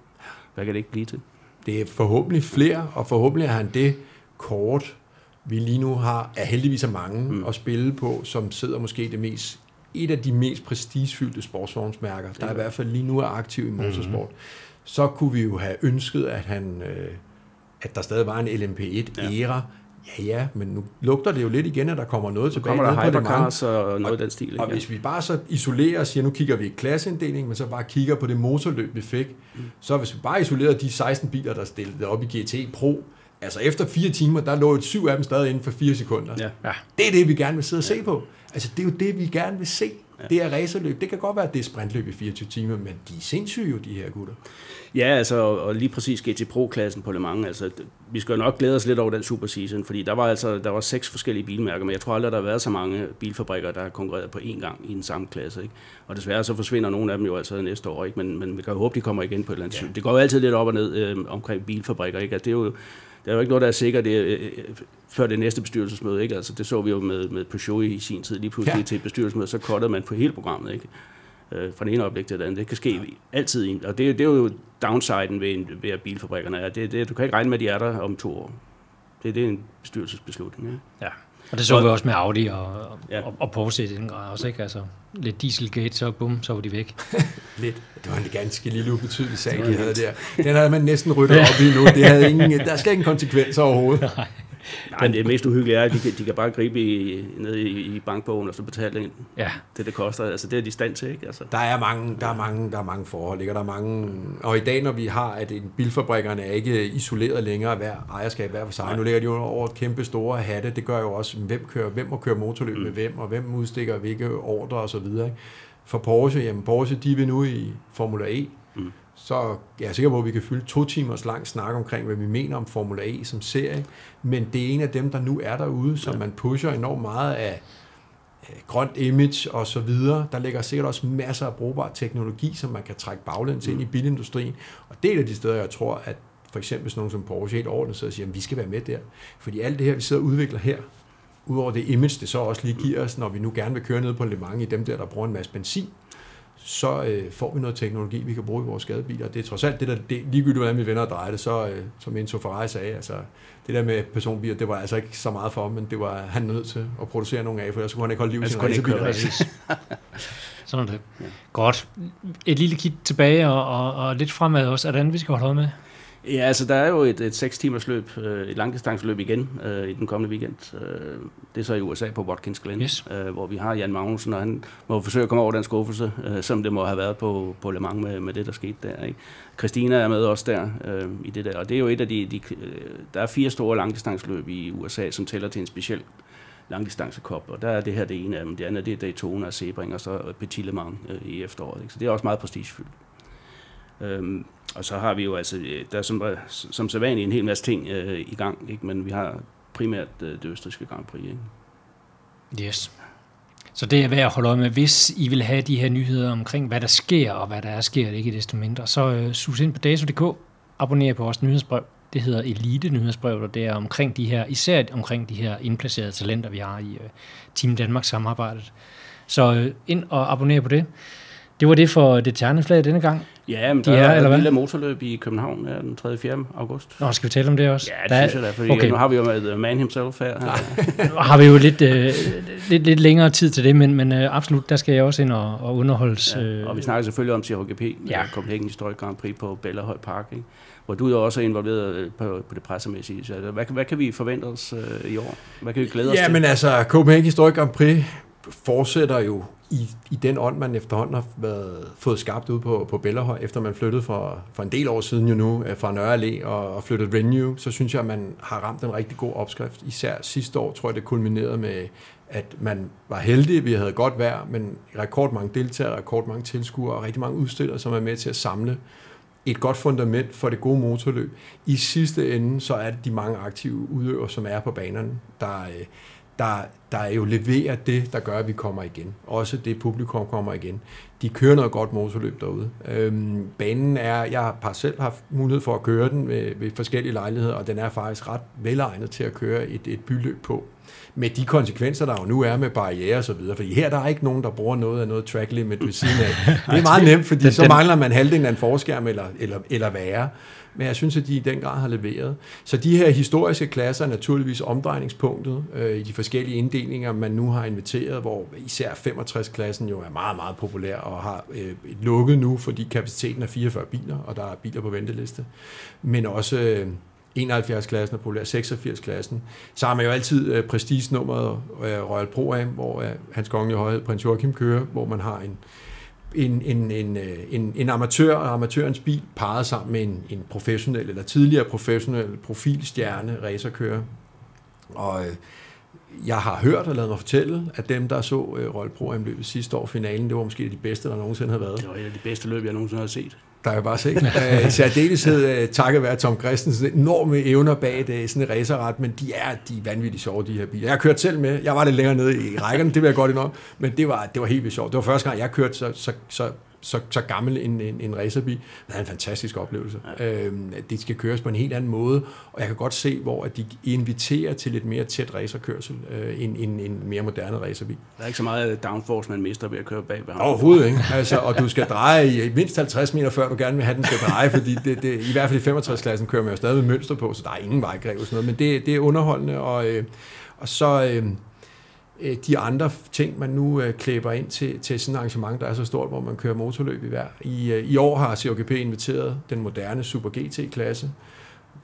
Speaker 2: Hvad kan det ikke blive til?
Speaker 3: Det er forhåbentlig flere, og forhåbentlig er han det kort, vi lige nu har, er heldigvis er mange mm. at spille på, som sidder måske det mest et af de mest prestigefyldte sportsvognsmærker, der i hvert fald lige nu er aktiv i motorsport. Mm så kunne vi jo have ønsket, at han, øh, at der stadig var en LMP1-æra. Ja. ja, ja, men nu lugter det jo lidt igen, at der kommer noget tilbage.
Speaker 2: kommer der hypercars og noget af den stil.
Speaker 3: Og, og hvis vi bare så isolerer og siger, nu kigger vi i klasseinddeling, men så bare kigger på det motorløb, vi fik, mm. så hvis vi bare isolerer de 16 biler, der stillede op i GT Pro, altså efter fire timer, der lå et syv af dem stadig inden for fire sekunder. Ja. Ja. Det er det, vi gerne vil sidde og se på. Altså, det er jo det, vi gerne vil se. Ja. Det er racerløb. Det kan godt være, at det er sprintløb i 24 timer, men de er sindssyge jo, de her gutter.
Speaker 2: Ja, altså, og lige præcis GT Pro-klassen på Le Mans, altså, vi skal jo nok glæde os lidt over den superseason, fordi der var altså der var seks forskellige bilmærker, men jeg tror aldrig, der har været så mange bilfabrikker, der har konkurreret på én gang i den samme klasse. Ikke? Og desværre så forsvinder nogle af dem jo altså næste år, ikke? Men, men vi kan jo håbe, de kommer igen på et eller andet ja. Det går jo altid lidt op og ned øh, omkring bilfabrikker, ikke? Altså, det er jo der er jo ikke noget, der er sikkert det, øh, øh, før det næste bestyrelsesmøde. Ikke? Altså, det så vi jo med, med Peugeot i sin tid. Lige pludselig ja. til et bestyrelsesmøde, så kottede man på hele programmet. Ikke? øh, fra den ene øjeblik til det andet. Det kan ske altid. Og det, det er jo downsiden ved, ved at bilfabrikkerne er. Det, det, du kan ikke regne med, at de er der om to år. Det, det er en bestyrelsesbeslutning. Ja.
Speaker 1: ja. Og det så vi også med Audi og, ja. og, og Porsche i den grad også, ikke? Altså, lidt dieselgate, så bum, så var de væk. [laughs]
Speaker 3: lidt. Det var en ganske lille ubetydelig sag, de havde der. Den havde man næsten ryddet op i nu. Det havde ingen, [laughs] der skal ingen konsekvenser overhovedet. Nej.
Speaker 2: Nej, det mest uhyggelige er, at de kan, de kan bare gribe i, ned i, i bankbogen og så betale ind ja. det, det koster. Altså, det er de stand til, ikke? Altså.
Speaker 3: Der er mange, der er mange, der er mange forhold, ikke? Der er mange, og i dag, når vi har, at bilfabrikkerne er ikke isoleret længere hver ejerskab hver for sig. Nej. Nu ligger de jo over et kæmpe store hatte. Det gør jo også, hvem, kører, hvem må køre motorløb mm. med hvem, og hvem udstikker hvilke ordre og så videre. Ikke? For Porsche, jamen Porsche, de vil nu i Formula E. Mm så jeg er sikker på, at vi kan fylde to timers lang snak omkring, hvad vi mener om Formula E som serie. Men det er en af dem, der nu er derude, som ja. man pusher enormt meget af grønt image og så videre. Der ligger sikkert også masser af brugbar teknologi, som man kan trække baglæns mm. ind i bilindustrien. Og det er et af de steder, jeg tror, at for eksempel sådan nogen som Porsche helt ordentligt sidder og siger, at vi skal være med der. Fordi alt det her, vi sidder og udvikler her, udover det image, det så også lige giver os, når vi nu gerne vil køre ned på Le Mans i dem der, der bruger en masse benzin, så øh, får vi noget teknologi, vi kan bruge i vores skadebiler. Det er trods alt det, der det, ligegyldigt hvordan vi vender og drejer det, så øh, som Enzo Ferrari sagde, altså, det der med personbiler, det var altså ikke så meget for ham, men det var han nødt til at producere nogle af, for ellers kunne han ikke holde liv i sine racerbiler. [laughs]
Speaker 1: Sådan er det. Ja. Godt. Et lille kig tilbage og, og, og lidt fremad også. Er der andet, vi skal holde øje med?
Speaker 2: Ja, altså der er jo et, et 6 timers løb, øh, et langdistanceløb igen øh, i den kommende weekend. Øh, det er så i USA på Watkins Glen, yes. øh, hvor vi har Jan Magnussen, og han må forsøge at komme over den skuffelse, øh, som det må have været på, på Le Mans med, med det, der skete der. Ikke? Christina er med også der øh, i det der, og det er jo et af de, de øh, der er fire store langdistanceløb i USA, som tæller til en speciel langdistancekop, og der er det her det ene af dem. Det andet det er Daytona og Sebring, og så Petit Le Mans øh, i efteråret. Ikke? Så det er også meget prestigefyldt. Øhm, og så har vi jo altså, øh, der er som, som sædvanligt en hel masse ting øh, i gang, ikke? men vi har primært øh, det østrigske Grand Prix. Ikke?
Speaker 1: Yes. Så det er værd at holde øje med. Hvis I vil have de her nyheder omkring, hvad der sker, og hvad der er sker, det ikke desto mindre, så øh, sus ind på dato.dk, abonner på vores nyhedsbrev. Det hedder Elite Nyhedsbrev, og det er omkring de her, især omkring de her indplacerede talenter, vi har i øh, Team Danmark samarbejdet. Så øh, ind og abonner på det. Det var det for det terneflag denne gang.
Speaker 2: Ja, men der de er, er et lille motorløb i København ja, den 3. 4. august.
Speaker 1: Nå, skal vi tale om det også?
Speaker 2: Ja, det der synes jeg da, fordi okay. nu har vi jo med Man Himself her.
Speaker 1: nu [laughs] har vi jo lidt, øh, lidt, lidt længere tid til det, men, men øh, absolut, der skal jeg også ind og, og underholdes.
Speaker 2: Ja, og vi øh, snakker selvfølgelig om CHGP, ja. Copenhagen Historic Grand Prix på Bellahøj Park, ikke? hvor du jo også er involveret øh, på, på det pressemæssige. Så hvad, hvad kan vi forvente os øh, i år? Hvad kan vi glæde os
Speaker 3: ja,
Speaker 2: til?
Speaker 3: men altså, Copenhagen Historic Grand Prix fortsætter jo i, i den ånd, man efterhånden har været, fået skabt ud på, på Bellerhøj, efter man flyttede for, for en del år siden jo nu øh, fra Nørre Allé og, og flyttede Renew, så synes jeg, at man har ramt en rigtig god opskrift. Især sidste år tror jeg, det kulminerede med, at man var heldig, vi havde godt vejr, men rekordmange deltagere, rekordmange tilskuere og rigtig mange udstillere, som er med til at samle et godt fundament for det gode motorløb. I sidste ende, så er det de mange aktive udøvere, som er på banerne, der, øh, der, der jo leverer det, der gør, at vi kommer igen. Også det publikum kommer igen. De kører noget godt motorløb derude. Øhm, banen er, jeg har selv haft mulighed for at køre den ved, ved forskellige lejligheder, og den er faktisk ret velegnet til at køre et, et byløb på med de konsekvenser, der jo nu er med barriere og så videre. Fordi her der er ikke nogen, der bruger noget af noget track limit ved siden af. Det er [laughs] meget nemt, fordi så mangler man halvdelen af en forskærm eller, eller, eller værre. Men jeg synes, at de i den grad har leveret. Så de her historiske klasser er naturligvis omdrejningspunktet øh, i de forskellige inddelinger, man nu har inviteret, hvor især 65-klassen jo er meget, meget populær og har øh, lukket nu, fordi kapaciteten er 44 biler, og der er biler på venteliste. Men også... Øh, 71-klassen og populær 86-klassen. Så har man jo altid øh, prestigenummeret øh, Royal Pro Am, hvor øh, hans kongelige højhed, prins Joachim, kører, hvor man har en, en, en, en, øh, en, en amatør og amatørens bil parret sammen med en, en professionel eller tidligere professionel profilstjerne racerkører. Og øh, jeg har hørt og lavet mig fortælle, at dem, der så øh, Royal Pro Am løbet sidste år finalen, det var måske de bedste, der nogensinde har været.
Speaker 2: Det var et af de bedste løb, jeg nogensinde har set.
Speaker 3: Der er jo bare se. Øh, I særdeleshed øh, takket være Tom Christensen enorme evner bag det, sådan en racerret, men de er, de er vanvittigt sjove, de her biler. Jeg har kørt selv med, jeg var lidt længere nede i rækkerne, det vil jeg godt indrømme, men det var, det var helt vildt sjovt. Det var første gang, jeg kørte så, så, så så, så gammel en, en, en racerbil. Det er en fantastisk oplevelse. Ja. Øhm, det skal køres på en helt anden måde, og jeg kan godt se, hvor at de inviterer til lidt mere tæt racerkørsel øh, end en, en mere moderne racerbil.
Speaker 2: Der er ikke så meget downforce, man mister ved at køre bag ved
Speaker 3: ham. Overhovedet ikke. Altså, og du skal dreje i mindst 50 meter, før du gerne vil have, den skal dreje, fordi det, det, i hvert fald i 65-klassen kører man jo stadig med mønster på, så der er ingen vejgrev og sådan noget, men det, det er underholdende, og, øh, og så... Øh, Øh, de andre ting, man nu øh, klæber ind til, til sådan et arrangement, der er så stort, hvor man kører motorløb i hver. I, øh, i år har COGP inviteret den moderne Super GT-klasse,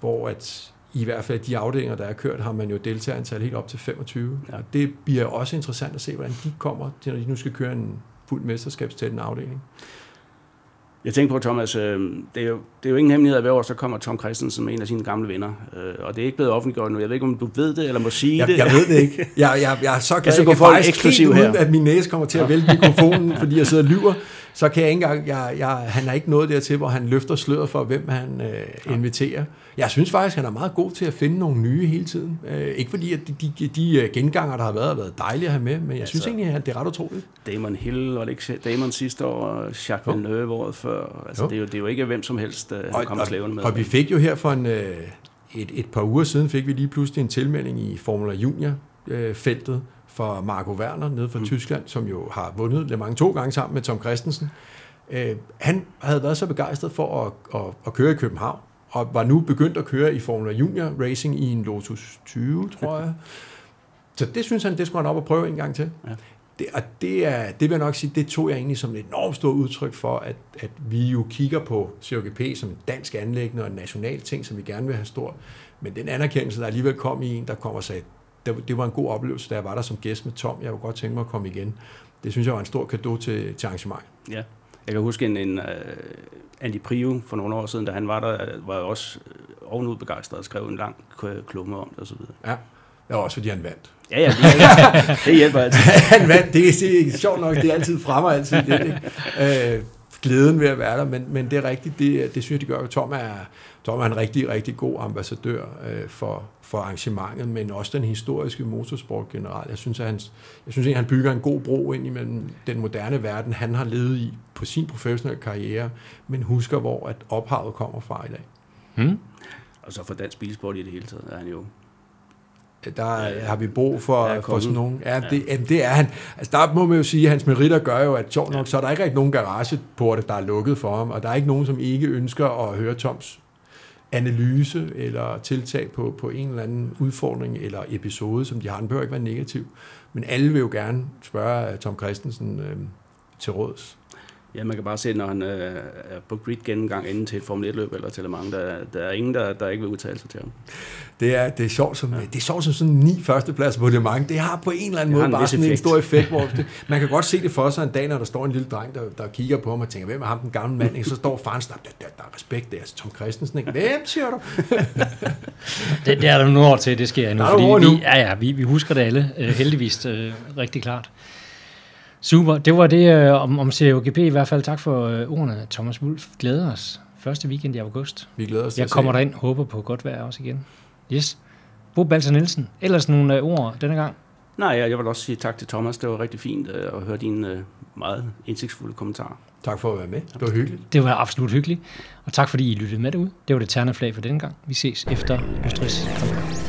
Speaker 3: hvor at i hvert fald de afdelinger, der er kørt, har man jo deltagerantal helt op til 25. Ja. Og det bliver også interessant at se, hvordan de kommer, når de nu skal køre en fuld mesterskabstættende afdeling.
Speaker 2: Jeg tænker på, Thomas, øh, det, er jo, det er jo ingen hemmelighed, at hver år så kommer Tom Christensen med en af sine gamle venner. Øh, og det er ikke blevet offentliggjort nu. Jeg ved ikke, om du ved det, eller må sige
Speaker 3: jeg,
Speaker 2: det.
Speaker 3: Jeg ved det ikke. Jeg, jeg, jeg er så glad, jeg, jeg kan faktisk her. uden, at min næse kommer til at vælte mikrofonen, fordi jeg sidder og lyver så kan jeg ikke engang, jeg, jeg, han er ikke nået dertil, hvor han løfter sløret for, hvem han øh, inviterer. Jeg synes faktisk, han er meget god til at finde nogle nye hele tiden. Øh, ikke fordi, at de, de, de øh, genganger, der har været, har været dejlige at have med, men jeg altså, synes egentlig, at det er ret utroligt.
Speaker 2: Damon Hill, og det ikke Damon sidste år, og Jacques Villeneuve året før. Altså, det, er jo, det er jo ikke hvem som helst, øh, kommer slævende med.
Speaker 3: Og vi fik jo her for en, øh, et, et par uger siden, fik vi lige pludselig en tilmelding i Formula Junior øh, feltet, for Marco Werner nede fra mm. Tyskland, som jo har vundet Le Mans to gange sammen med Tom Christensen. Øh, han havde været så begejstret for at, at, at køre i København, og var nu begyndt at køre i Formula Junior Racing i en Lotus 20, tror jeg. Så det synes han, det skulle han op og prøve en gang til. Ja. Det, og det, er, det vil jeg nok sige, det tog jeg egentlig som et enormt stort udtryk for, at, at vi jo kigger på COGP som en dansk anlæggende og en national ting, som vi gerne vil have stor. Men den anerkendelse, der alligevel kom i en, der kommer og sagde, det, det var en god oplevelse, da jeg var der som gæst med Tom. Jeg kunne godt tænke mig at komme igen. Det synes jeg var en stor gave til, til arrangementet.
Speaker 2: Ja. Jeg kan huske en, en uh, Andy Prio for nogle år siden, da han var der, var jeg også øh, ovenud begejstret og skrev en lang klumme om det osv.
Speaker 3: Ja, det var også fordi han vandt.
Speaker 2: Ja, ja, det, [laughs] det hjælper altid.
Speaker 3: han vandt, det, det er sjovt nok, det er altid fremmer altid det. det. Øh, glæden ved at være der, men, men det er rigtigt, det, det synes jeg, de gør. Tom er, Tom er en rigtig, rigtig god ambassadør øh, for, for arrangementet, men også den historiske motorsport generelt. Jeg synes, at han, jeg synes at han bygger en god bro ind imellem den moderne verden, han har levet i på sin professionelle karriere, men husker, hvor at ophavet kommer fra i dag.
Speaker 2: Hmm. Og så for dansk bilsport i det hele taget er han jo
Speaker 3: der ja, har vi brug for, ja, for sådan nogen. Ja, det, ja. det er han. Altså, der må man jo sige, at hans meritter gør jo, at sjovt nok, ja. så er der ikke rigtig nogen garageporte, der er lukket for ham, og der er ikke nogen, som ikke ønsker at høre Toms analyse eller tiltag på, på en eller anden udfordring eller episode, som de har. Den behøver ikke være negativ. Men alle vil jo gerne spørge Tom Christensen øh, til råds.
Speaker 2: Ja, man kan bare se, når han øh, er på grid gennemgang inden til et Formel 1-løb eller til Le Mans, der, der er ingen, der, der ikke vil udtale sig til ham.
Speaker 3: Det er, det er sjovt som, ja. det er sjovt som sådan ni førstepladser på Le Mans. Det har på en eller anden måde en bare sådan effekt. en stor effekt. Hvor [laughs] det, man kan godt se det for sig en dag, når der står en lille dreng, der, der kigger på ham og tænker, hvem er ham den gamle mand? Ikke? Så står faren der, der, der, er respekt, det er altså Tom Christensen. Ikke? Hvem siger du? [laughs]
Speaker 1: det, det, er der nogle år til, det sker nu. Fordi vi, ja, ja, vi, vi husker det alle, uh, heldigvis uh, rigtig klart. Super. Det var det øh, om, om COGP i hvert fald. Tak for øh, ordene, Thomas Wulf. Glæder os. Første weekend i august.
Speaker 3: Vi glæder os
Speaker 1: til Jeg kommer derind, håber på godt vejr også igen. Yes. Bo Balser Nielsen. Ellers nogle øh, ord denne gang?
Speaker 2: Nej, jeg vil også sige tak til Thomas. Det var rigtig fint øh, at høre dine øh, meget indsigtsfulde kommentarer.
Speaker 3: Tak for at være med. Det var hyggeligt.
Speaker 1: Det var absolut hyggeligt. Og tak fordi I lyttede med derude. Det var det terne flag for denne gang. Vi ses efter Østrigs kamp.